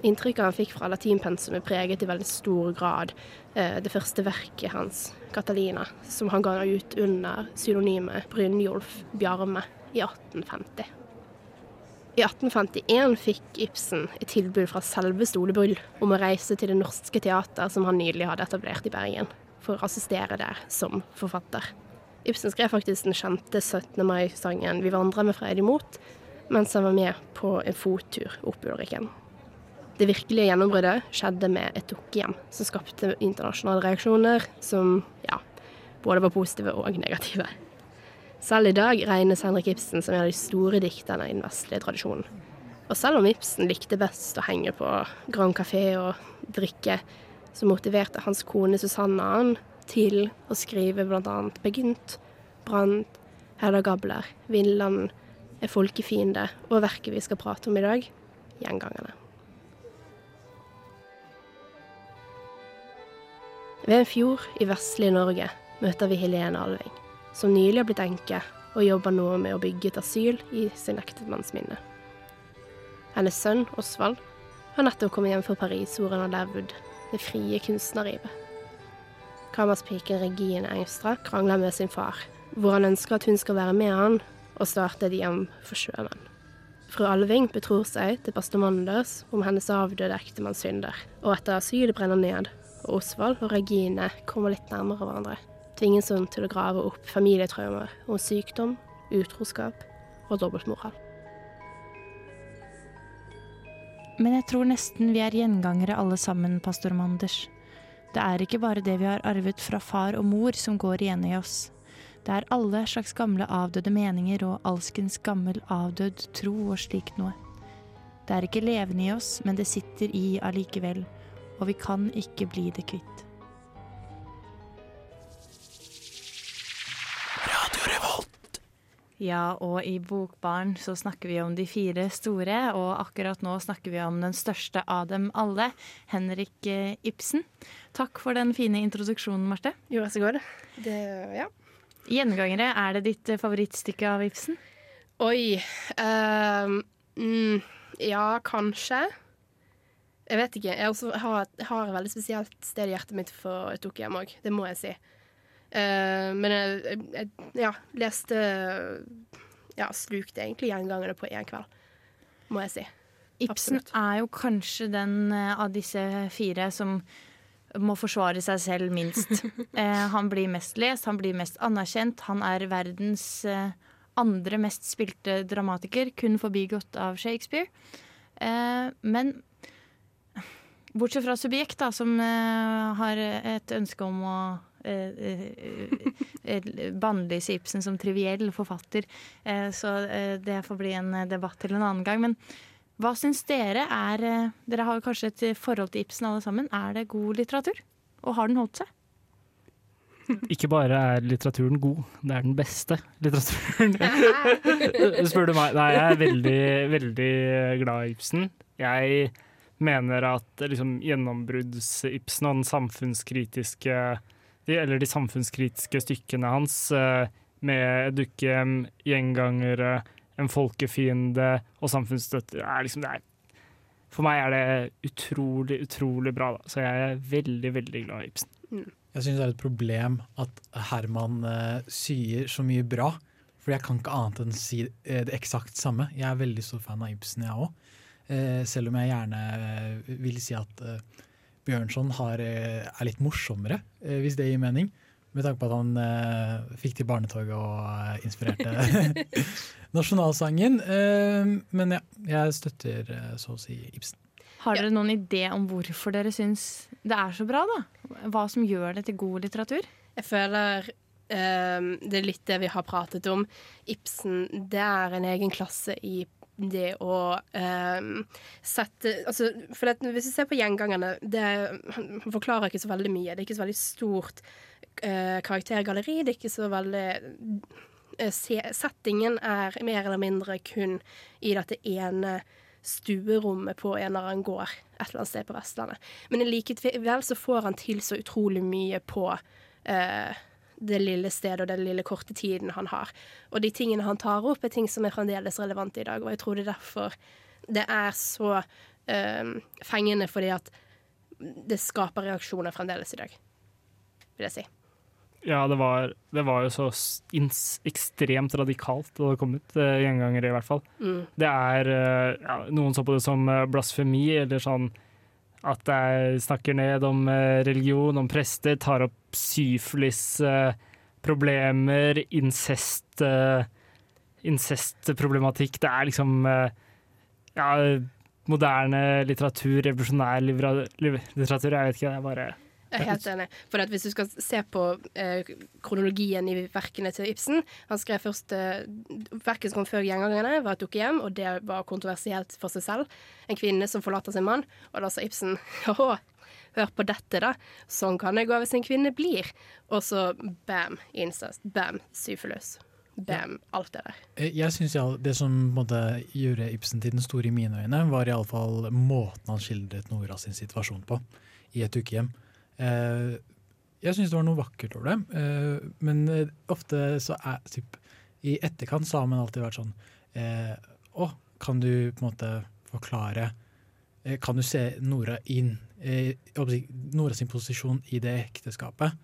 Inntrykket han fikk fra latinpensumet preget i veldig stor grad eh, det første verket hans, 'Catalina', som han ga ut under pseudonymet Brynjolf Bjarme i 1850. I 1851 fikk Ibsen et tilbud fra selveste Ole om å reise til Det Norske Teater, som han nylig hadde etablert i Bergen, for å assistere der som forfatter. Ibsen skrev faktisk den kjente 17. mai-sangen 'Vi vandrer med fred imot', mens han var med på en fottur opp Ulrikken. Det virkelige gjennombruddet skjedde med et dukkehjem, som skapte internasjonale reaksjoner som ja, både var positive og negative. Selv i dag regnes Henrik Ibsen som en av de store dikterne i den vestlige tradisjonen. Og selv om Ibsen likte best å henge på Grand Café og drikke, så motiverte hans kone Susanna han til å skrive bl.a. Begynt, Brant, Hedda Gabler, Vinland Er folkefiende og verket vi skal prate om i dag, Gjengangerne. Ved en fjord i vestlige Norge møter vi Helene Alving, som nylig har blitt enke og jobber nå med å bygge et asyl i sin ektemannsminne. Hennes sønn Osvald har nettopp kommet hjem fra Paris, hvor han har levd det frie kunstnerlivet. Kammerspiken Regine Engstra krangler med sin far, hvor han ønsker at hun skal være med han og starte et hjem for sjømenn. Fru Alving betror seg til pastor Manders om hennes avdøde ektemanns synder, og etter asylet brenner ned, og Osvald og Regine kommer litt nærmere hverandre, tvinges hun til å grave opp familietraumer om sykdom, utroskap og dobbeltmoral. Men jeg tror nesten vi er gjengangere alle sammen, pastor Manders. Det er ikke bare det vi har arvet fra far og mor som går igjen i oss. Det er alle slags gamle avdøde meninger og alskens gammel avdød tro og slikt noe. Det er ikke levende i oss, men det sitter i allikevel, og vi kan ikke bli det kvitt. Ja, og i Bokbarn så snakker vi om de fire store, og akkurat nå snakker vi om den største av dem alle, Henrik eh, Ibsen. Takk for den fine introduksjonen, Marte. Jo, vær så god. Det, ja. Gjengangere, er det ditt eh, favorittstykke av Ibsen? Oi uh, mm, Ja, kanskje. Jeg vet ikke. Jeg har, har et veldig spesielt sted i hjertet mitt for dukkehjem òg. Det må jeg si. Uh, men jeg, jeg, ja, leste Ja, slukte egentlig gjengangerne på én kveld, må jeg si. Ibsen Absolutt. er jo kanskje den uh, av disse fire som må forsvare seg selv minst. Eh, han blir mest lest, han blir mest anerkjent. Han er verdens eh, andre mest spilte dramatiker, kun forbigått av Shakespeare. Eh, men bortsett fra Subjekt, da, som eh, har et ønske om å eh, eh, eh, bannlyse Ibsen som triviell forfatter, eh, så eh, det får bli en eh, debatt til en annen gang. Men hva syns dere er eh, Dere har kanskje et forhold til Ibsen alle sammen. Er det god litteratur? Og har den holdt seg? Ikke bare er litteraturen god, det er den beste litteraturen. Spør du meg. Nei, jeg er veldig, veldig glad i Ibsen. Jeg mener at liksom, gjennombrudds-Ibsen og den samfunnskritiske de, Eller de samfunnskritiske stykkene hans eh, med dukkehjem, gjengangere, en folkefiende og samfunnsstøtter er liksom det er, For meg er det utrolig, utrolig bra. Da. Så jeg er veldig, veldig glad i Ibsen. Jeg syns det er et problem at Herman uh, sier så mye bra. For jeg kan ikke annet enn si eh, det eksakt samme. Jeg er veldig stor fan av Ibsen, jeg òg. selv om jeg gjerne uh, vil si at eh, Bjørnson har, eh, er litt morsommere, eh, hvis det gir mening. Med tanke på at han eh, fikk til barnetoget og eh, inspirerte nasjonalsangen. Eh, men ja, jeg støtter så å si Ibsen. Har dere noen idé om hvorfor dere syns det er så bra? da? Hva som gjør det til god litteratur? Jeg føler eh, det er litt det vi har pratet om. Ibsen, det er en egen klasse i det å ehm, sette altså, for det, Hvis du ser på gjengangerne det, Han forklarer ikke så veldig mye. Det er ikke så veldig stort eh, karaktergalleri. Det er ikke så veldig eh, Settingen er mer eller mindre kun i dette ene stuerommet på en eller annen gård et eller annet sted på Vestlandet. Men likevel så får han til så utrolig mye på eh, det lille stedet og den lille korte tiden han har. Og de tingene han tar opp, er ting som er fremdeles relevante i dag. Og jeg tror det er derfor det er så eh, fengende, fordi at det skaper reaksjoner fremdeles i dag, vil jeg si. Ja, det var, det var jo så ekstremt radikalt da det kom ut, eh, gjengangere i hvert fall. Mm. Det er eh, ja, Noen så på det som eh, blasfemi, eller sånn at jeg snakker ned om eh, religion, om prester, tar opp syfilis, eh, incest, eh, incestproblematikk. Det er liksom ja, moderne litteratur, revolusjonær litteratur. Jeg vet ikke, det er bare Jeg er helt enig. For hvis du skal se på eh, kronologien i verkene til Ibsen Han skrev først eh, Verket som kom før gjengangerne, var et dukkehjem, og det var kontroversielt for seg selv. En kvinne som forlater sin mann. Og da sa Ibsen «Hå, hør på dette, da. Sånn kan det gå hvis en kvinne blir. Og så bam, incest. Bam, syfilis. Bam, alt det der. Eh, Jeg synes ja, Det som måte gjorde Ibsen til den store i mine øyne, var iallfall måten han skildret Nora sin situasjon på i et ukehjem. Eh, jeg syns det var noe vakkert over det, eh, men eh, ofte så er typ, I etterkant så har man alltid vært sånn Å, kan du på en måte forklare Kan du se Nora inn Nora sin posisjon i det ekteskapet,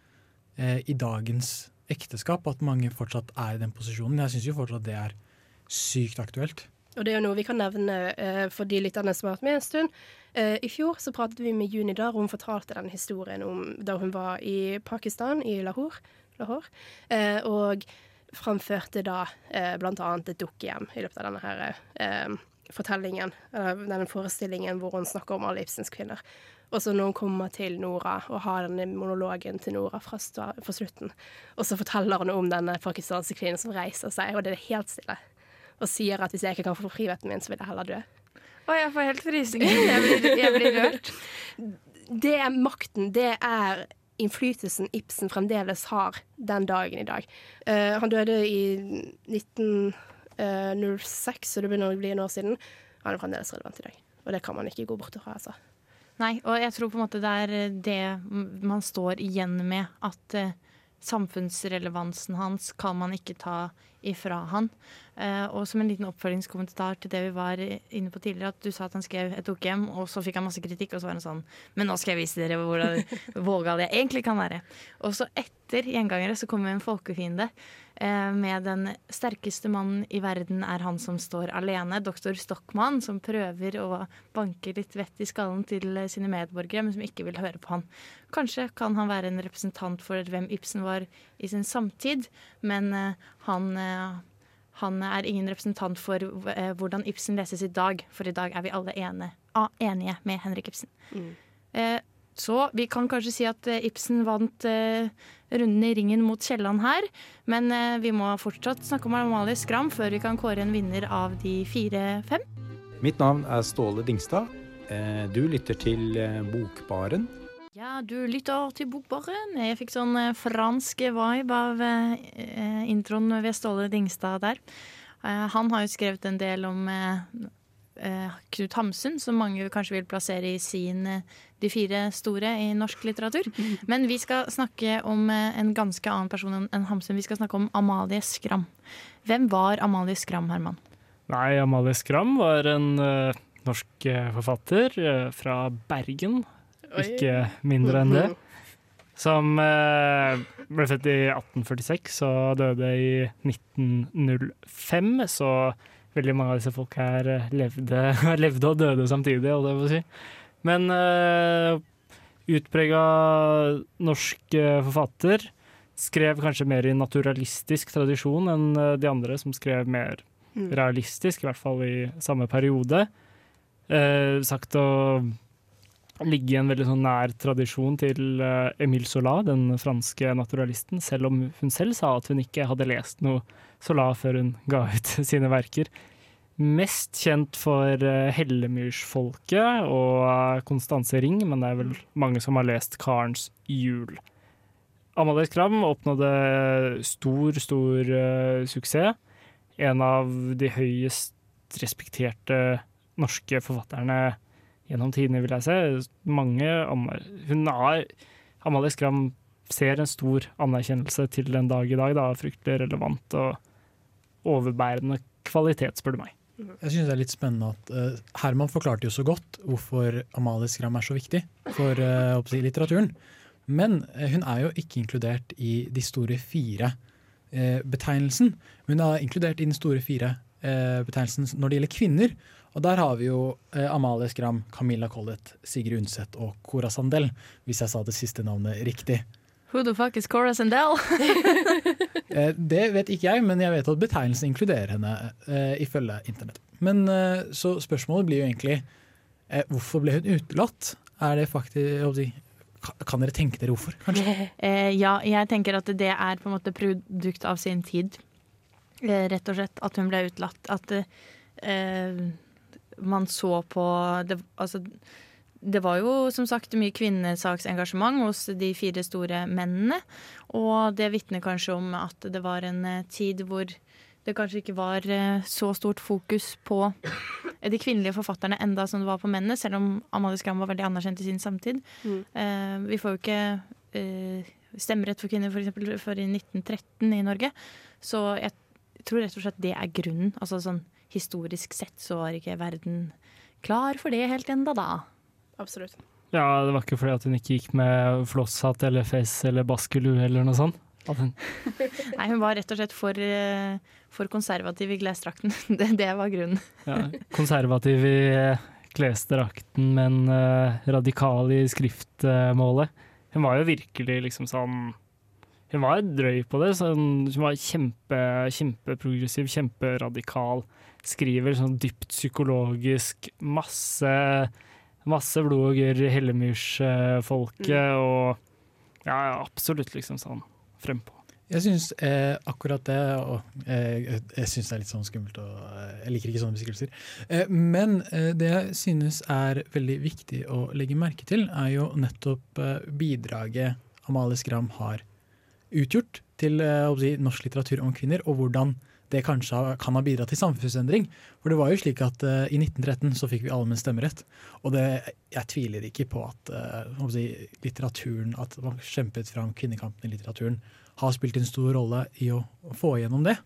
i dagens ekteskap, at mange fortsatt er i den posisjonen. Jeg syns jo fortsatt det er sykt aktuelt. Og det er jo noe vi kan nevne eh, for de lytterne som har vært med en stund. Eh, I fjor så pratet vi med Juni der, hun fortalte den historien om da hun var i Pakistan, i Lahore. Lahore eh, og framførte da eh, annet et dukkehjem i løpet av denne her fortellingen, eller denne forestillingen hvor hun snakker om alle Ibsens kvinner. Og så når hun kommer til Nora og har denne monologen til Nora fra slutten, og så forteller hun om denne pakistanske kvinnen som reiser seg, og det er helt stille, og sier at hvis jeg ikke kan få friheten min, så vil jeg heller dø. Å, jeg får helt frysninger. Jeg blir, jeg blir rørt. Det er makten, det er innflytelsen Ibsen fremdeles har den dagen i dag. Uh, han døde i 1906, så det begynner å bli en år siden. Han er fremdeles relevant i dag. Og det kan man ikke gå bort fra, altså. Nei, og jeg tror på en måte det er eh, det man står igjen med. At eh, samfunnsrelevansen hans kan man ikke ta ifra han. Eh, og som en liten oppfølgingskommentar til det vi var inne på tidligere, at du sa at han skrev et dukkehjem, og så fikk han masse kritikk, og så var han sånn Men nå skal jeg vise dere hvordan vågal jeg egentlig kan være. Og så etter Gjengangere så kommer en folkefiende. Eh, med den sterkeste mannen i verden er han som står alene, doktor Stockmann, som prøver å banke litt vett i skallen til eh, sine medborgere, men som ikke vil høre på han. Kanskje kan han være en representant for hvem Ibsen var i sin samtid, men eh, han, han er ingen representant for hvordan Ibsen leses i dag, for i dag er vi alle ene, enige med Henrik Ibsen. Eh, så vi kan kanskje si at eh, Ibsen vant eh, runden i ringen mot Kielland her. Men eh, vi må fortsatt snakke om Amalie Skram før vi kan kåre en vinner av de fire-fem. Mitt navn er Ståle Dingstad. Eh, Du lytter til Bokbaren. Ja, du lytter til Bokbaren. Jeg fikk sånn fransk vibe av introen ved Ståle Dingstad der. Han har jo skrevet en del om Knut Hamsun, som mange kanskje vil plassere i sin eh, De fire store i norsk litteratur. Men vi skal snakke om eh, en ganske annen person enn Hamsun. Vi skal snakke om Amalie Skram. Hvem var Amalie Skram, Herman? Nei, Amalie Skram var en uh, norsk eh, forfatter uh, fra Bergen, Oi. ikke mindre enn det. Som uh, ble født i 1846 og døde i 1905. Så veldig mange av disse folk her eh, levde, levde og døde samtidig, holdt jeg på å si. Men uh, utprega norsk eh, forfatter. Skrev kanskje mer i naturalistisk tradisjon enn eh, de andre, som skrev mer Mm. realistisk, i hvert fall i samme periode. Uh, sagt å ligge i en veldig sånn nær tradisjon til Emile Zola, den franske naturalisten, selv om hun selv sa at hun ikke hadde lest noe Zola før hun ga ut sine verker. Mest kjent for uh, Hellemyrsfolket og uh, Konstanse Ring, men det er vel mange som har lest Karens jul. Amalie Skram oppnådde stor, stor uh, suksess. En av de høyest respekterte norske forfatterne gjennom tidene, vil jeg se. Mange Hun har Amalie Skram ser en stor anerkjennelse til den dag i dag. Da, fryktelig relevant og overbærende kvalitet, spør du meg. Jeg synes det er litt spennende at uh, Herman forklarte jo så godt hvorfor Amalie Skram er så viktig for uh, litteraturen. Men uh, hun er jo ikke inkludert i de store fire-betegnelsen. hun er inkludert i den store fire-betegnelsen når det gjelder kvinner. Og der har vi jo Amalie Skram, Camilla Collett, Sigrid Undset og Cora Sandel, hvis jeg sa det siste navnet riktig. Who the fuck is Cora Sandel? Eh, det vet ikke jeg, men jeg vet at betegnelsen inkluderer henne, uh, ifølge internett. Men uh, Så spørsmålet blir jo egentlig uh, hvorfor ble hun utelatt? Er det faktisk Kan dere tenke dere hvorfor, kanskje? Eh, ja, jeg tenker at det er på en måte produkt av sin tid. Rett og slett at hun ble utelatt. At eh, man så på det, altså, det var jo som sagt mye kvinnesaksengasjement hos de fire store mennene. Og det vitner kanskje om at det var en eh, tid hvor det kanskje ikke var eh, så stort fokus på de kvinnelige forfatterne enda som det var på mennene, selv om Amalie Skram var veldig anerkjent i sin samtid. Mm. Eh, vi får jo ikke eh, stemmerett for kvinner for før i 1913 i Norge. Så jeg tror rett og slett det er grunnen. Altså sånn historisk sett så var ikke verden klar for det helt enda da. Absolutt. Ja, det var ikke fordi at hun ikke gikk med flosshatt eller face eller baskelue eller noe sånt. At hun Nei, hun var rett og slett for, eh, for konservativ i klesdrakten. Det, det var grunnen. ja, konservativ i eh, klesdrakten, men eh, radikal i skriftmålet. Hun var jo virkelig liksom sånn Hun var drøy på det. Sånn, hun var kjempe, kjempeprogressiv, kjemperadikal. Skriver sånn dypt psykologisk. Masse, masse blod og gørr hellemyrsfolket mm. og ja, ja, absolutt liksom sånn frempå. Jeg syns eh, akkurat det og eh, Jeg, syns det er litt sånn skummelt. Og, eh, jeg liker ikke sånne beskrivelser. Eh, men eh, det jeg synes er veldig viktig å legge merke til, er jo nettopp eh, bidraget Amalie Skram har utgjort til eh, si, norsk litteratur om kvinner, og hvordan det kanskje kan ha bidratt til samfunnsendring. For det var jo slik at uh, i 1913 så fikk vi allmenn stemmerett. Og det, jeg tviler ikke på at jeg si, litteraturen, at man kjempet fram kvinnekampen i litteraturen, har spilt en stor rolle i å få igjennom det.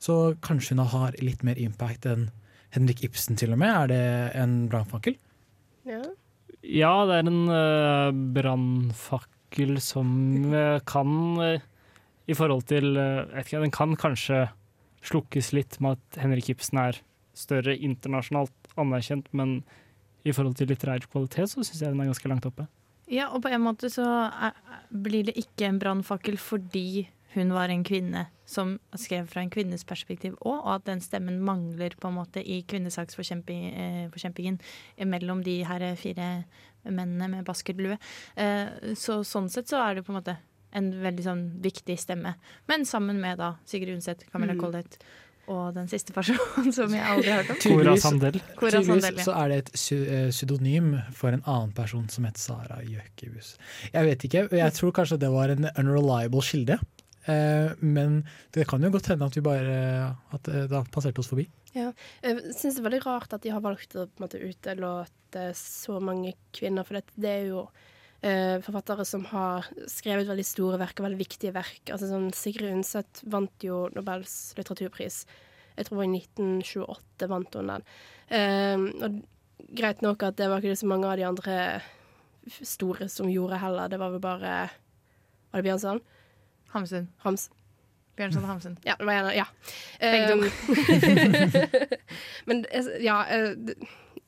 Så kanskje hun har litt mer impact enn Henrik Ibsen til og med. Er det en brannfakkel? Ja. Ja, det er en uh, brannfakkel som uh, kan uh, i forhold til uh, jeg vet ikke, Den kan kanskje slukkes litt med at Henrik Ibsen er større internasjonalt anerkjent, men i forhold til litterær kvalitet så syns jeg den er ganske langt oppe. Ja, og på en måte så er, blir det ikke en brannfakkel fordi hun var en kvinne som skrev fra en kvinnes perspektiv òg, og at den stemmen mangler på en måte i kvinnesaksforkjempingen eh, mellom de her fire mennene med baskerlue. Eh, så sånn sett så er det på en måte en veldig sånn viktig stemme. Men sammen med da Sigrid Undset, Camilla Mm. Collett og den siste personen som jeg aldri har hørt om. Cora Sandel. Cora Tydeligvis ja. så er det et eh, pseudonym for en annen person som het Sara Gjøkebus. Jeg vet ikke, jeg tror kanskje det var en unreliable kilde. Eh, men det kan jo godt hende at vi bare at eh, det har passert oss forbi. Ja. Jeg syns det er veldig rart at de har valgt å på en måte, utelate så mange kvinner, for det, det er jo forfattere som har skrevet veldig store verk og veldig viktige verk. Altså sånn Sigrid Undset vant jo Nobels litteraturpris. Jeg tror det var i 1928 vant hun den. Uh, og greit nok at det var ikke så mange av de andre store som gjorde heller. Det var vel bare Var det Bjørnson? Hamsun. Hams. Bjørnson Hamsun. Ja, det var en av Ja. Begge to. Um, Men eh, ja, eh,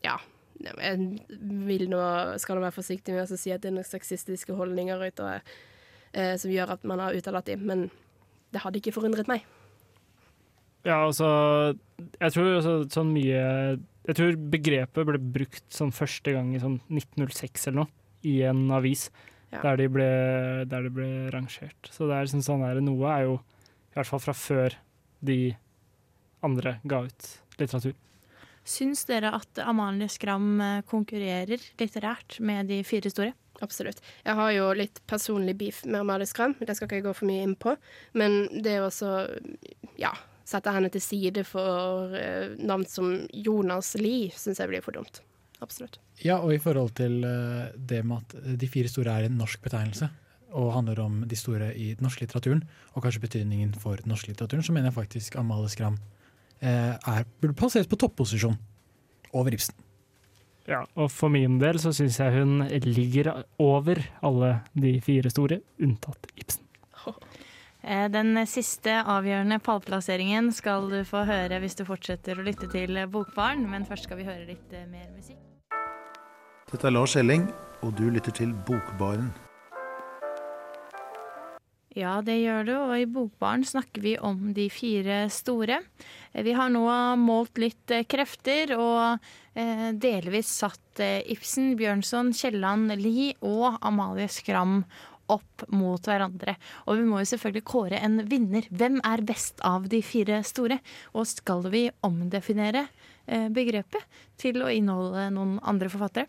ja. Jeg vil nå, skal nå være forsiktig med å si at det er noen sexistiske holdninger ute eh, som gjør at man har uttalt dem, men det hadde ikke forundret meg. Ja, altså Jeg tror altså, sånn mye Jeg tror begrepet ble brukt sånn første gang i sånn 1906 eller noe, i en avis. Ja. Der, de ble, der det ble rangert. Så det er liksom sånn her noe er jo i hvert fall fra før de andre ga ut litteratur. Syns dere at Amalie Skram eh, konkurrerer litterært med de fire store? Absolutt. Jeg har jo litt personlig beef med Amalie Skram, det skal ikke jeg gå for mye inn på. Men det å også, ja, sette henne til side for eh, navn som Jonas Lie, syns jeg blir for dumt. Absolutt. Ja, og i forhold til eh, det med at de fire store er en norsk betegnelse, og handler om de store i den norske litteraturen, og kanskje betydningen for den norske litteraturen, så mener jeg faktisk Amalie Skram er, burde plasseres på topposisjon over Ibsen. Ja, og for min del så syns jeg hun ligger over alle de fire store, unntatt Ibsen. Eh, Den siste avgjørende pallplasseringen skal du få høre hvis du fortsetter å lytte til Bokbarn, men først skal vi høre litt eh, mer musikk. Dette er Lars Elling, og du lytter til Bokbaren. Ja, det gjør du, og i Bokbaren snakker vi om de fire store. Eh, Vi har nå målt litt eh, krefter og eh, delvis satt Ibsen, Bjørnson, Kielland, Lie og Amalie Skram opp mot hverandre. Og vi må jo selvfølgelig kåre en vinner. Hvem er best av de fire store? Og skal vi omdefinere begrepet til å inneholde noen andre forfattere?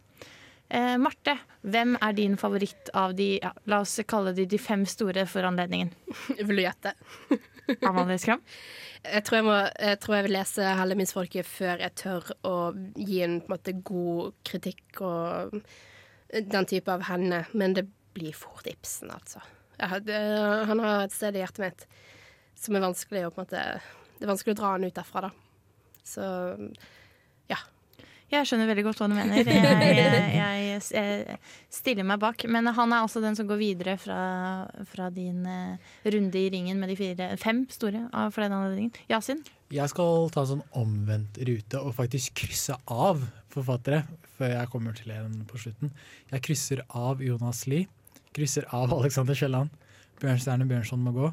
Eh, Marte, hvem er din favoritt av de ja, La oss kalle de de fem store for anledningen. Vil du gjette? Amalie Skram? Jeg tror jeg, må, jeg tror jeg vil lese Hellemynsfolket før jeg tør å gi en, på en måte, god kritikk og den type av henne. Men det blir fort Ibsen, altså. Det, han har et sted i hjertet mitt som er vanskelig å på en måte Det er vanskelig å dra han ut derfra, da. Så ja. Jeg skjønner veldig godt hva du mener. Jeg, jeg, jeg stiller meg bak. Men han er også den som går videre fra, fra din eh, runde i ringen med de fire, fem store av for den anledningen. Yasin? Jeg skal ta en sånn omvendt rute og faktisk krysse av forfattere før jeg kommer til en på slutten. Jeg krysser av Jonas Lie, krysser av Alexander Kielland. Bjørnstjerne Bjørnson må gå.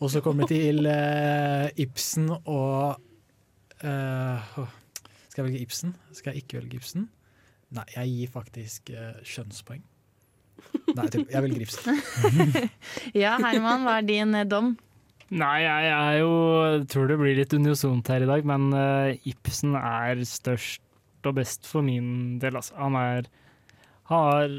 Og så kommer vi til uh, Ibsen og uh, Skal jeg velge Ibsen? Skal jeg ikke velge Ibsen? Nei, jeg gir faktisk uh, skjønnspoeng. Nei, jeg jeg velger Ibsen. Ja, Herman, hva er din eh, dom? Nei, jeg er jo tror det blir litt unisont her i dag, men uh, Ibsen er størst og best for min del. Altså. Han er har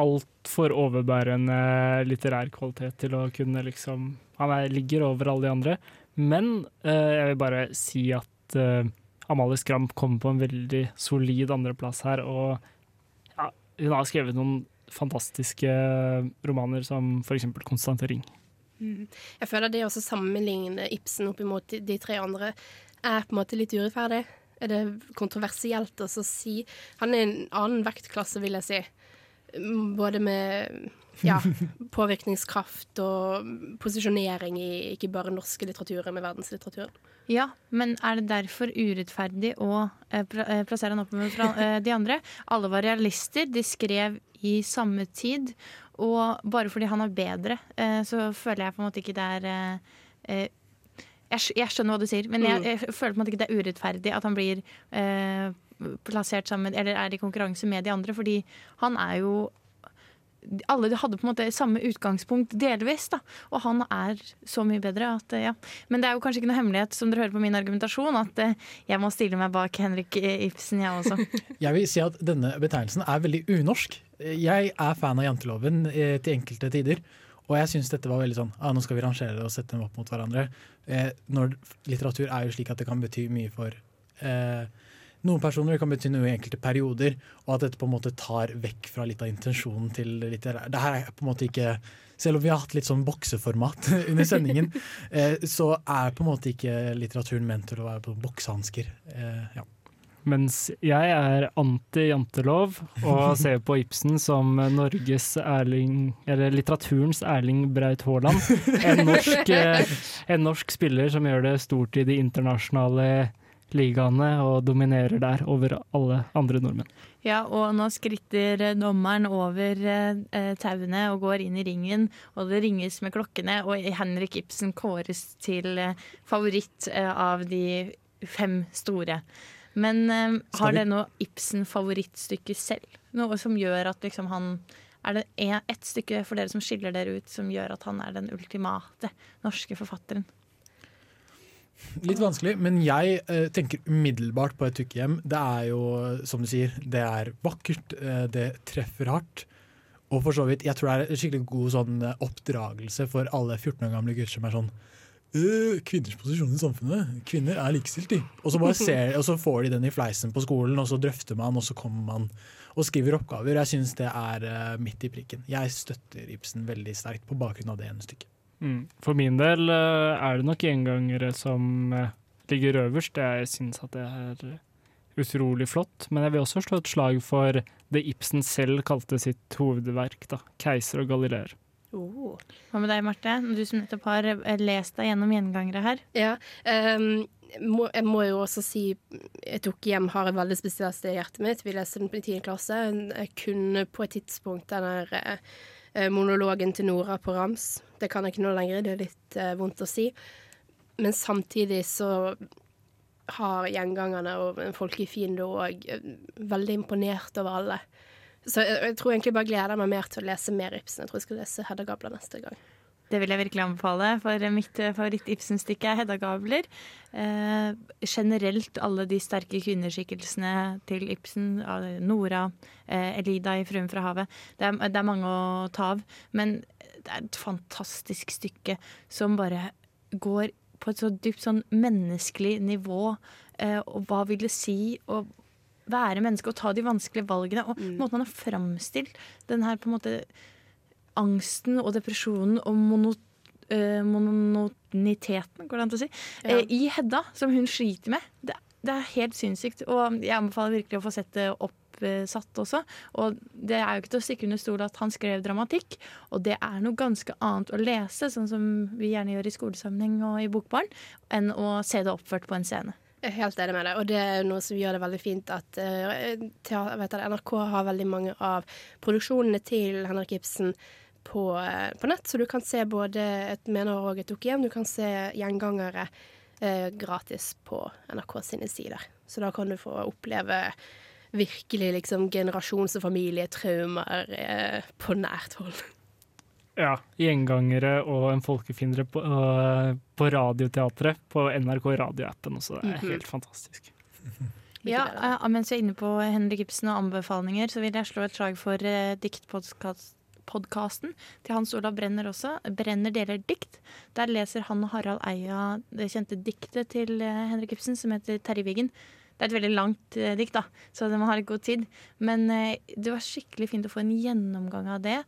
altfor overbærende litterær kvalitet til å kunne liksom Han er, ligger over alle de andre. Men uh, jeg vil bare si at eh, Amalie Skram kommer på en veldig solid andreplass her, og ja, hun har skrevet noen fantastiske romaner som f.eks. 'Konstante Ring'. Mm. Jeg føler det å sammenligne Ibsen opp imot de, de tre andre er på en måte litt urettferdig. Er det kontroversielt å si Han er en annen vektklasse, vil jeg si. Mm, Både med ja, påvirkningskraft og posisjonering i ikke bare norske litteraturer, men verdenslitteraturen. Ja, men er det derfor urettferdig å eh, eh, plassere han opp med eh, de andre? Alle var realister, de skrev i samme tid, og bare fordi han er bedre, så føler jeg på en måte ikke det er jeg, skjønner hva du sier, men jeg, Mm. jeg føler på en måte ikke det er urettferdig at han blir plassert sammen, eller er i konkurranse med de andre, fordi han er jo alle hadde på en måte samme utgangspunkt delvis, da. Og han er så mye bedre at eh, ja. Men det er jo kanskje ikke noe hemmelighet, som dere hører på min argumentasjon, at eh, jeg må stille meg bak Henrik eh, Ibsen, jeg også. Jeg vil si at denne betegnelsen er veldig unorsk. Jeg er fan av janteloven til enkelte tider. Og jeg syns dette var veldig sånn ah, Nå skal vi rangere og sette dem opp mot hverandre. Når litteratur er jo slik at det kan bety mye for eh, noen personer, det kan bety noe i enkelte perioder. Og at dette på en måte tar vekk fra litt av intensjonen til litterær. Det her er på en måte ikke selv om vi har hatt litt sånn bokseformat under sendingen, eh, så er på en måte ikke litteraturen ment til å være på boksehansker. Eh, ja. Mens jeg er anti-jantelov og ser på Ibsen som Norges Erling Eller litteraturens Erling Braut Haaland. En norsk, eh, en norsk spiller som gjør det stort i de internasjonale ligaene og dominerer der over alle andre nordmenn. Ja, og nå skritter eh, dommeren over eh, eh, tauene og går inn i ringen, og det ringes med klokkene, og Henrik Ibsen kåres til eh, favoritt eh, av de fem store. Men eh, har det noe Ibsen-favorittstykke selv? Noe som gjør at liksom han Er det ett stykke for dere som skiller dere ut, som gjør at han er den ultimate norske forfatteren? Litt vanskelig, men jeg eh, tenker umiddelbart på et tykkehjem. Det er jo, som du sier, det er vakkert, eh, det treffer hardt. Og for så vidt, jeg tror det er en skikkelig god sånn eh, oppdragelse for alle 14 år gamle gutter som er sånn «Øh, Kvinners posisjon i samfunnet. Kvinner er likestilt, de. Og så, ser, og så får de den i fleisen på skolen, og så drøfter man, og så kommer man og skriver oppgaver. Jeg syns det er eh, midt i prikken. Jeg støtter Ibsen veldig sterkt på bakgrunn av det ene stykket. Mm. For min del eh, er det nok gjengangere som eh, ligger øverst. Jeg syns at det er utrolig flott. Men jeg vil også slå et slag for det Ibsen selv kalte sitt hovedverk, da, 'Keiser og Galileer'. Oh. Hva med deg, Marte? Du som nettopp har eh, lest deg gjennom gjengangere her. Ja, um må, jeg må jo også si Jeg tok hjem har et veldig spesielt sted i hjertet mitt. Vi leste den på 10. klasse. Jeg kunne på et tidspunkt den der monologen til Nora på rams. Det kan jeg ikke nå lenger, det er litt eh, vondt å si. Men samtidig så har gjengangerne og folkefiende òg veldig imponert over alle. Så jeg, jeg tror egentlig bare gleder meg mer til å lese mer Ibsen. Jeg tror jeg skal lese Hedda Gabler neste gang. Det vil jeg virkelig anbefale, for mitt eh, favoritt-Ibsen-stykke er Hedda Gabler. Eh, generelt alle de sterke kvinneskikkelsene til Ibsen, Nora, eh, Elida i 'Fruen fra havet'. Det er, det er mange å ta av, men det er et fantastisk stykke som bare går på et så dypt sånn menneskelig nivå. Eh, og hva vil det si å være menneske og ta de vanskelige valgene? Og måten han har framstilt den her på en måte angsten og depresjonen og mono, eh, monotoniteten, går det an å si, Ja. eh, i Hedda, som hun sliter med. Det, det er helt sinnssykt. Og jeg anbefaler virkelig å få sett det oppsatt også. Og det er jo ikke til å stikke under stol at han skrev dramatikk, og det er noe ganske annet å lese, sånn som vi gjerne gjør i skolesammenheng og i Bokbarn, enn å se det oppført på en scene. Jeg er helt enig med deg, og det er noe som gjør det veldig fint at uh, NRK har veldig mange av produksjonene til Henrik Ibsen på, eh, på nett, så du kan se både et mener og et hjem, du kan se gjengangere eh, gratis på NRK sine sider. Så da kan du få oppleve virkelig liksom generasjons- og familietraumer eh, på nært hold. Ja. Gjengangere og en folkefiendere på, uh, på Radioteatret på NRK radioappen også. Det er Mhm. helt fantastisk. Ja, uh, Mens vi er inne på Henrik Ibsen og anbefalinger, så vil jeg slå et slag for uh, diktpodkasten til Hans Olav Brenner også. Brenner deler dikt. Der leser han og Harald Eia det kjente diktet til eh, Henrik Ibsen, som heter Terjeviggen. Det er et veldig langt eh, dikt, da, så det må ha litt god tid. Men eh, det var skikkelig fint å få en gjennomgang av det.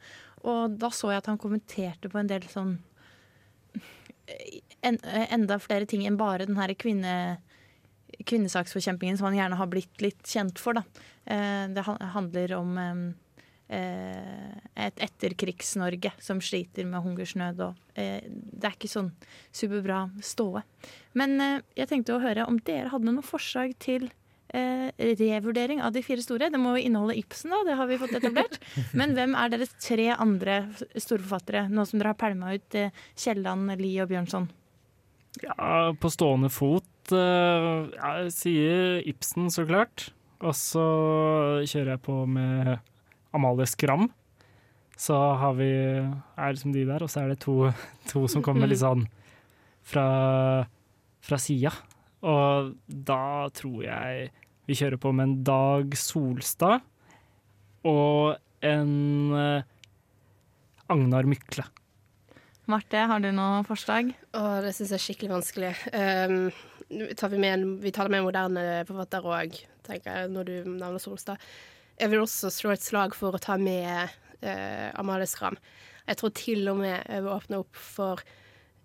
Og da så jeg at han kommenterte på en del sånn en, enda flere ting enn bare den her kvinne kvinnesaksforkjempingen som han gjerne har blitt litt kjent for. Da. Det handler om et etterkrigs-Norge som sliter med hungersnød og eh, Det er ikke sånn superbra ståe. Men eh, jeg tenkte å høre om dere hadde noen forslag til eh, revurdering av de fire store. Det må jo inneholde Ibsen, da, det har vi fått etablert. Men hvem er deres tre andre storforfattere, nå som dere har pælma ut eh, Kielland, Lie og Bjørnson? Ja, på stående fot Jeg sier Ibsen, så klart. Og så kjører jeg på med Amalie Skram. Så har vi er liksom de der, og så er det to, to som kommer litt sånn fra, fra sida. Og da tror jeg vi kjører på med en Dag Solstad og en uh, Agnar Mykle. Marte, har du noe forslag? Åh, det syns jeg er skikkelig vanskelig. Um, tar vi, med, vi tar med moderne forfatter òg, tenker jeg, når du nevner Solstad. Jeg vil også slå et slag for å ta med eh, Amalie Skram. Jeg tror til og med jeg vil åpne opp for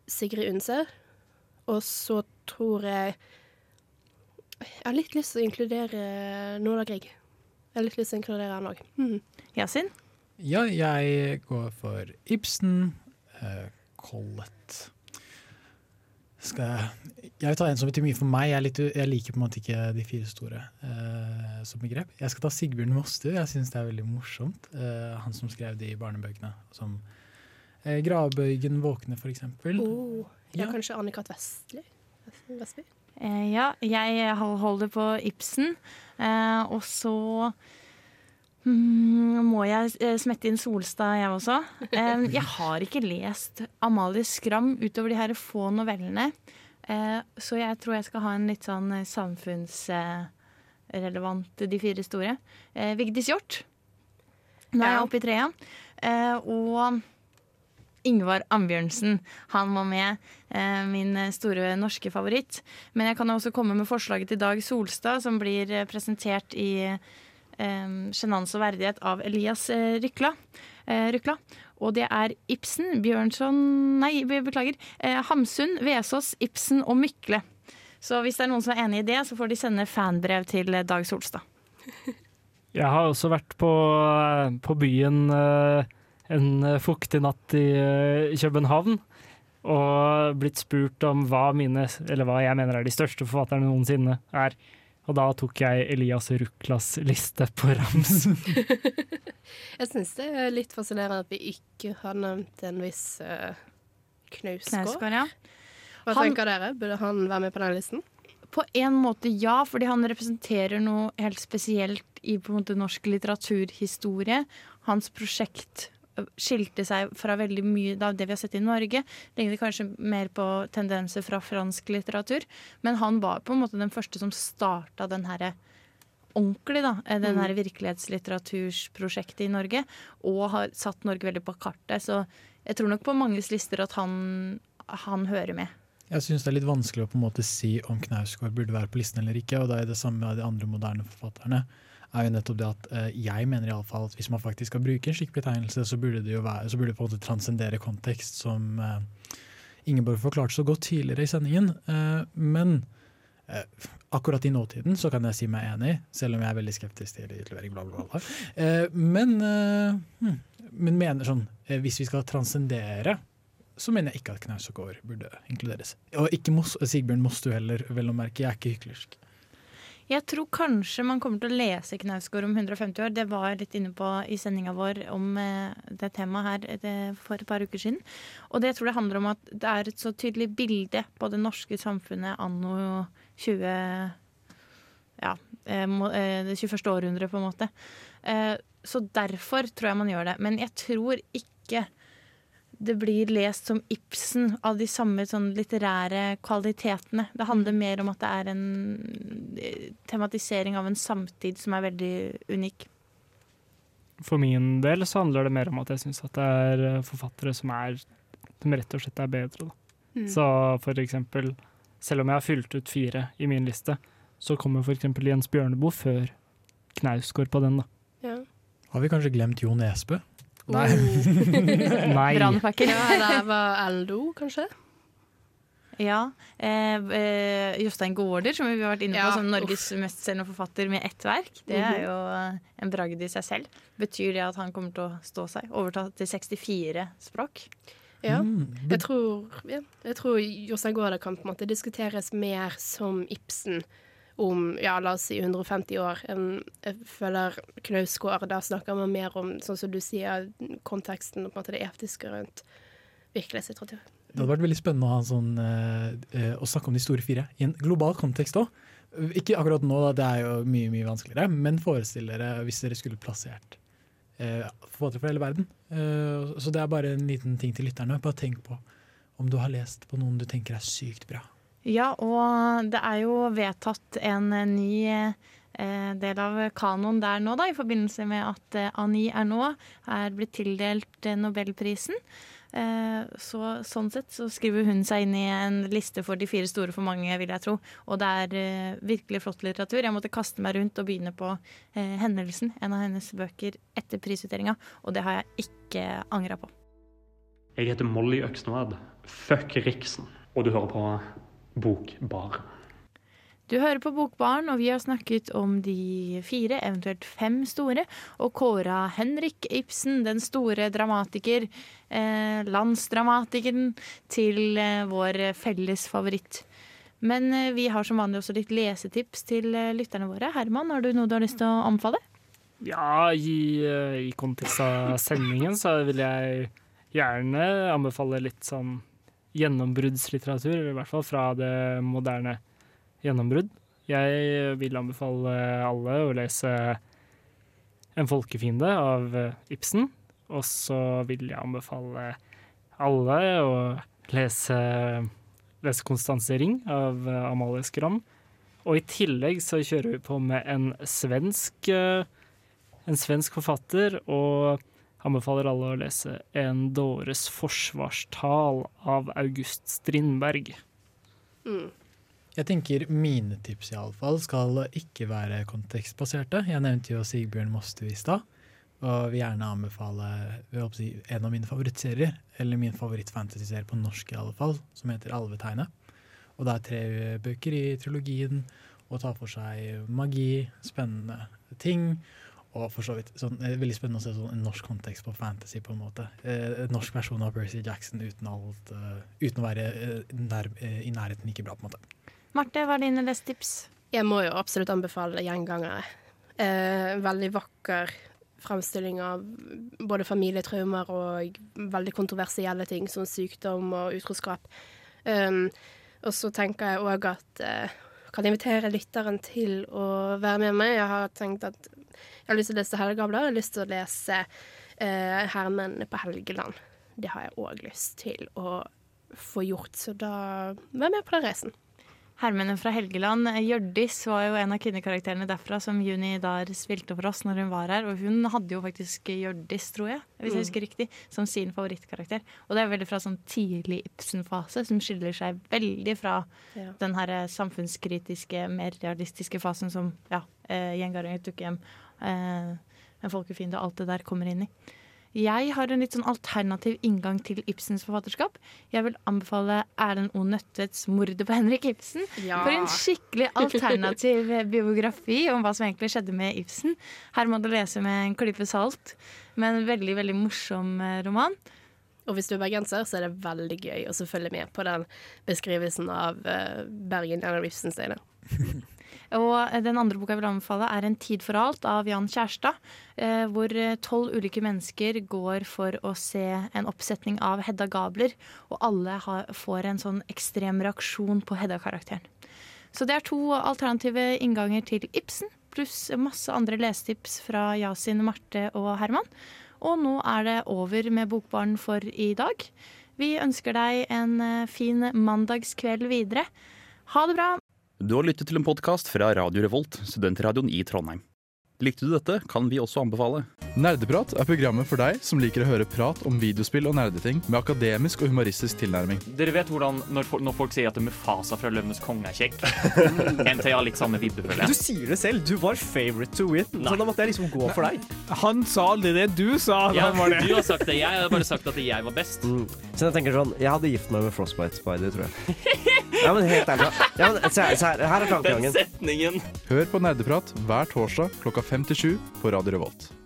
Sigrid Undse. Og så tror jeg Jeg har litt lyst til å inkludere Nola Grieg. Jeg har litt lyst til å inkludere han òg. Mm. Yasin? Ja, jeg går for Ibsen. Uh, Collett jeg Jeg vil ta en som betyr mye for meg. Jeg, litt, jeg, liker på en måte ikke de fire store uh, som begrep. Jeg skal ta Sigbjørn Mostu. Jeg syns det er veldig morsomt. Uh, han som skrev de barnebøkene. Som Gravbøygen våkne, for eksempel. Oh, ja, ja, kanskje Annikat Vestli? Vestby? ja, jeg holder på Ibsen. og så Mm, må jeg eh, smette inn Solstad, jeg også? Eh, jeg har ikke lest Amalie Skram utover de her få novellene. Eh, så jeg tror jeg skal ha en litt sånn samfunnsrelevant De fire store. Vigdis Hjorth. Nå er jeg oppe i trea. og Ingvar Ambjørnsen. Han var med. min store norske favoritt. Men jeg kan også komme med forslaget til Dag Solstad, som blir presentert i sjenanse og verdighet av Elias eh, Rykla. Eh, Rykla. Og det er Ibsen, Bjørnson Nei, beklager. Eh, Hamsun, Vesaas, Ibsen og Mykle. Så hvis det er noen som er enig i det, så får de sende fanbrev til Dag Solstad. Jeg har også vært på, på byen en fuktig natt i København. Og blitt spurt om hva, mine, hva jeg mener er de største forfatterne noensinne er. Og da tok jeg Elias Ruklas liste på rams. jeg syns det er litt fascinerende at vi ikke har nevnt en viss uh, Knausgård. Knausgård ja. Hva han, tenker dere? Burde han være med på den listen? På en måte ja, fordi han representerer noe helt spesielt i på en måte norsk litteraturhistorie. Hans prosjekt skilte seg fra veldig mye av det vi har sett i Norge. Lignet kanskje mer på tendenser fra fransk litteratur. Men han var på en måte den første som starta den herre ordentlig, da. Eh, den her mm. virkelighetslitteratursprosjektet i Norge. Og har satt Norge veldig på kartet. Så jeg tror nok på manges lister at han, han hører med. Jeg syns det er litt vanskelig å på en måte si om Knausgård burde være på listen eller ikke. Og det er det samme med de andre moderne forfatterne er jo nettopp det at uh, jeg mener i alle fall at hvis man faktisk skal bruke en slik betegnelse, så burde det jo være, så burde det på en måte transcendere kontekst, som uh, Ingeborg forklarte så godt tidligere i sendingen. Uh, men akkurat i nåtiden så kan jeg si meg enig, selv om jeg er veldig skeptisk til utlevering, bla, bla, bla. men, hmm, men mener sånn, hvis vi skal transcendere så mener jeg ikke at Knausgård burde inkluderes. Og ikke Mos Sigbjørn Mostu heller, vel å merke. Jeg er ikke hyklersk. Jeg tror kanskje man kommer til å lese Knausgård om 150 år. Det var jeg litt inne på i sendinga vår om eh, det temaet her det, for et par uker siden. Og det tror jeg handler om at det er et så tydelig bilde på det norske samfunnet anno 20... Ja, eh, eh, det 21. århundret, på en måte. Så derfor tror jeg man gjør det. Men jeg tror ikke det blir lest som Ibsen av de samme sånn litterære kvalitetene. Det handler mer om at det er en eh, tematisering av en samtid som er veldig unik. For min del så handler det mer om at jeg syns at det er eh, forfattere som er som rett og slett er bedre. Mm. Så for eksempel, selv om jeg har fylt ut fire i min liste, så kommer for eksempel Jens Bjørneboe før Knausgård på den, da. Ja. Har vi kanskje glemt Jo Nesbø? Nei. Nei. Brannfakkel. Ja, det var Eldo, kanskje? Ja. Eh, eh, Jostein Gaarder, som vi har vært inne på Ja, som Norges mestselgende forfatter med ett verk. Det er Mhm. jo eh, en bragd i seg selv. Betyr det at han kommer til å stå seg? Overta til 64 språk? Ja. Mm. Jeg tror, ja, jeg tror Jostein Gaarder kan på en måte diskuteres mer som Ibsen om ja, la oss si 150 år. Jeg føler Knausgård, da snakker man mer om, sånn som du sier, konteksten og på en måte det etiske rundt virkelighetslitteratur. Det hadde vært veldig spennende å, sånn, eh, eh, å snakke om de store fire i en global kontekst òg. Ikke akkurat nå, da, det er jo mye mye vanskeligere, men forestill dere hvis dere skulle plassert eh, fra hele verden. Eh, så det er bare en liten ting til lytterne. Bare tenk på om du har lest på noen du tenker er sykt bra. Ja, og det er jo vedtatt en ny eh, del av kanoen der nå, da, i forbindelse med at eh, Annie Ernaux er blitt tildelt eh, Nobelprisen. Så sånn sett så skriver hun seg inn i en liste for de fire store for mange, vil jeg tro. Og det er virkelig flott litteratur. Jeg måtte kaste meg rundt og begynne på Hendelsen, en av hennes bøker etter prisutdelinga, og det har jeg ikke angra på. Jeg heter Molly Øksnevad. Fuck Riksen. Og du hører på Bokbar. Du hører på Bokbaren, og vi har snakket om de fire, eventuelt fem store, og kåra Henrik Ibsen, den store dramatiker, eh, landsdramatikeren, til eh, vår felles favoritt. Men eh, vi har som vanlig også litt lesetips til eh, lytterne våre. Herman, har du noe du har lyst til å anbefale? Ja, i, eh, i kontekst av sendingen så vil jeg gjerne anbefale litt sånn gjennombruddslitteratur, i hvert fall fra det moderne gjennombrudd. Jeg vil anbefale alle å lese En folkefiende av eh, Ibsen. Og så vil jeg anbefale alle å lese, lese Konstanse Ring av eh, Amalie Skram. Og i tillegg så kjører vi på med en svensk eh, en svensk forfatter, og anbefaler alle å lese En dåres forsvarstal av August Strindberg. Mm. Jeg tenker mine tips i alle fall skal ikke være kontekstbaserte. Jeg nevnte jo Sigbjørn Mostu i stad, og vil gjerne anbefale vil si, en av mine favorittserier, eller min favoritt-fantasy-serie på norsk i alle fall, som heter Alvetegnet. Og det er tre bøker i trilogien, og tar for seg magi, spennende ting. Og for så vidt sånn, eh, veldig spennende å se sånn, en norsk kontekst på fantasy, på en måte. Eh, en norsk versjon av Percy Jackson uten, alt, uh, uten å være uh, nær, uh, i nærheten like bra, på en måte. Marte, hva er dine lesetips? Jeg må jo absolutt anbefale Gjengangere. Eh, veldig vakker fremstilling av både familietraumer og veldig kontroversielle ting som sykdom og utroskap. Um, og så tenker jeg òg at eh, kan invitere lytteren til å være med meg. Jeg har tenkt at jeg har lyst til å lese Helgabler. Jeg har lyst til å lese uh, Hermennene på Helgeland. Det har jeg òg lyst til å få gjort, så da vær med på den reisen. Hermene fra Helgeland. Hjørdis var jo en av kvinnekarakterene derfra som Juni Dar spilte for oss når hun var her. Og hun hadde jo faktisk Hjørdis, tror jeg, hvis jeg Mm. husker riktig, som sin favorittkarakter. Og det er veldig fra sånn tidlig Ibsen-fase, som skiller seg veldig fra Ja. den her samfunnskritiske, mer realistiske fasen som ja, eh, tok hjem, eh, En folkefiende og alt det der kommer inn i. Jeg har en litt sånn alternativ inngang til Ibsens forfatterskap. Jeg vil anbefale Erlend O. Nøttets 'Mordet på Henrik Ibsen'. Ja. For en skikkelig alternativ biografi om hva som egentlig skjedde med Ibsen. Her må du lese med en klype salt, men en veldig veldig morsom eh, roman. Og hvis du er bergenser, så er det veldig gøy å følge med på den beskrivelsen av eh, Bergen gjennom Ibsen sine. Og den andre boka jeg vil anbefale, er 'En tid for alt' av Jan Kjærstad. eh, Hvor tolv ulike mennesker går for å se en oppsetning av Hedda Gabler. Og alle får en sånn ekstrem reaksjon på Hedda-karakteren. Så det er to alternative innganger til Ibsen, pluss masse andre lesetips fra Yasin, Marte og Herman. Og nå er det over med Bokbaren for i dag. Vi ønsker deg en eh, fin mandagskveld videre. Ha det bra! Du har lyttet til en podkast fra Radio Revolt, studentradioen i Trondheim. Likte du dette, kan vi også anbefale. Nerdeprat er programmet for deg som liker å høre prat om videospill og nerdeting med akademisk og humoristisk tilnærming. Dere vet hvordan når, fol- når folk sier at Mufasa fra Løvenes konge er kjekk? NT har litt samme vibbe, føler Du sier det selv. Du var favorite to win. Nei. Så da måtte jeg liksom gå for deg. Han sa aldri det du sa. Ja, han var det. du har sagt det. Jeg har bare sagt at jeg var best. Så jeg tenker sånn Jeg hadde gift meg med Frostbite Spider, tror jeg. Ja, men helt ærlig. Ja, men, se, se her, her er tankegangen. setningen. Hør på Nerdeprat hver torsdag klokka fem til sju på Radio Revolt.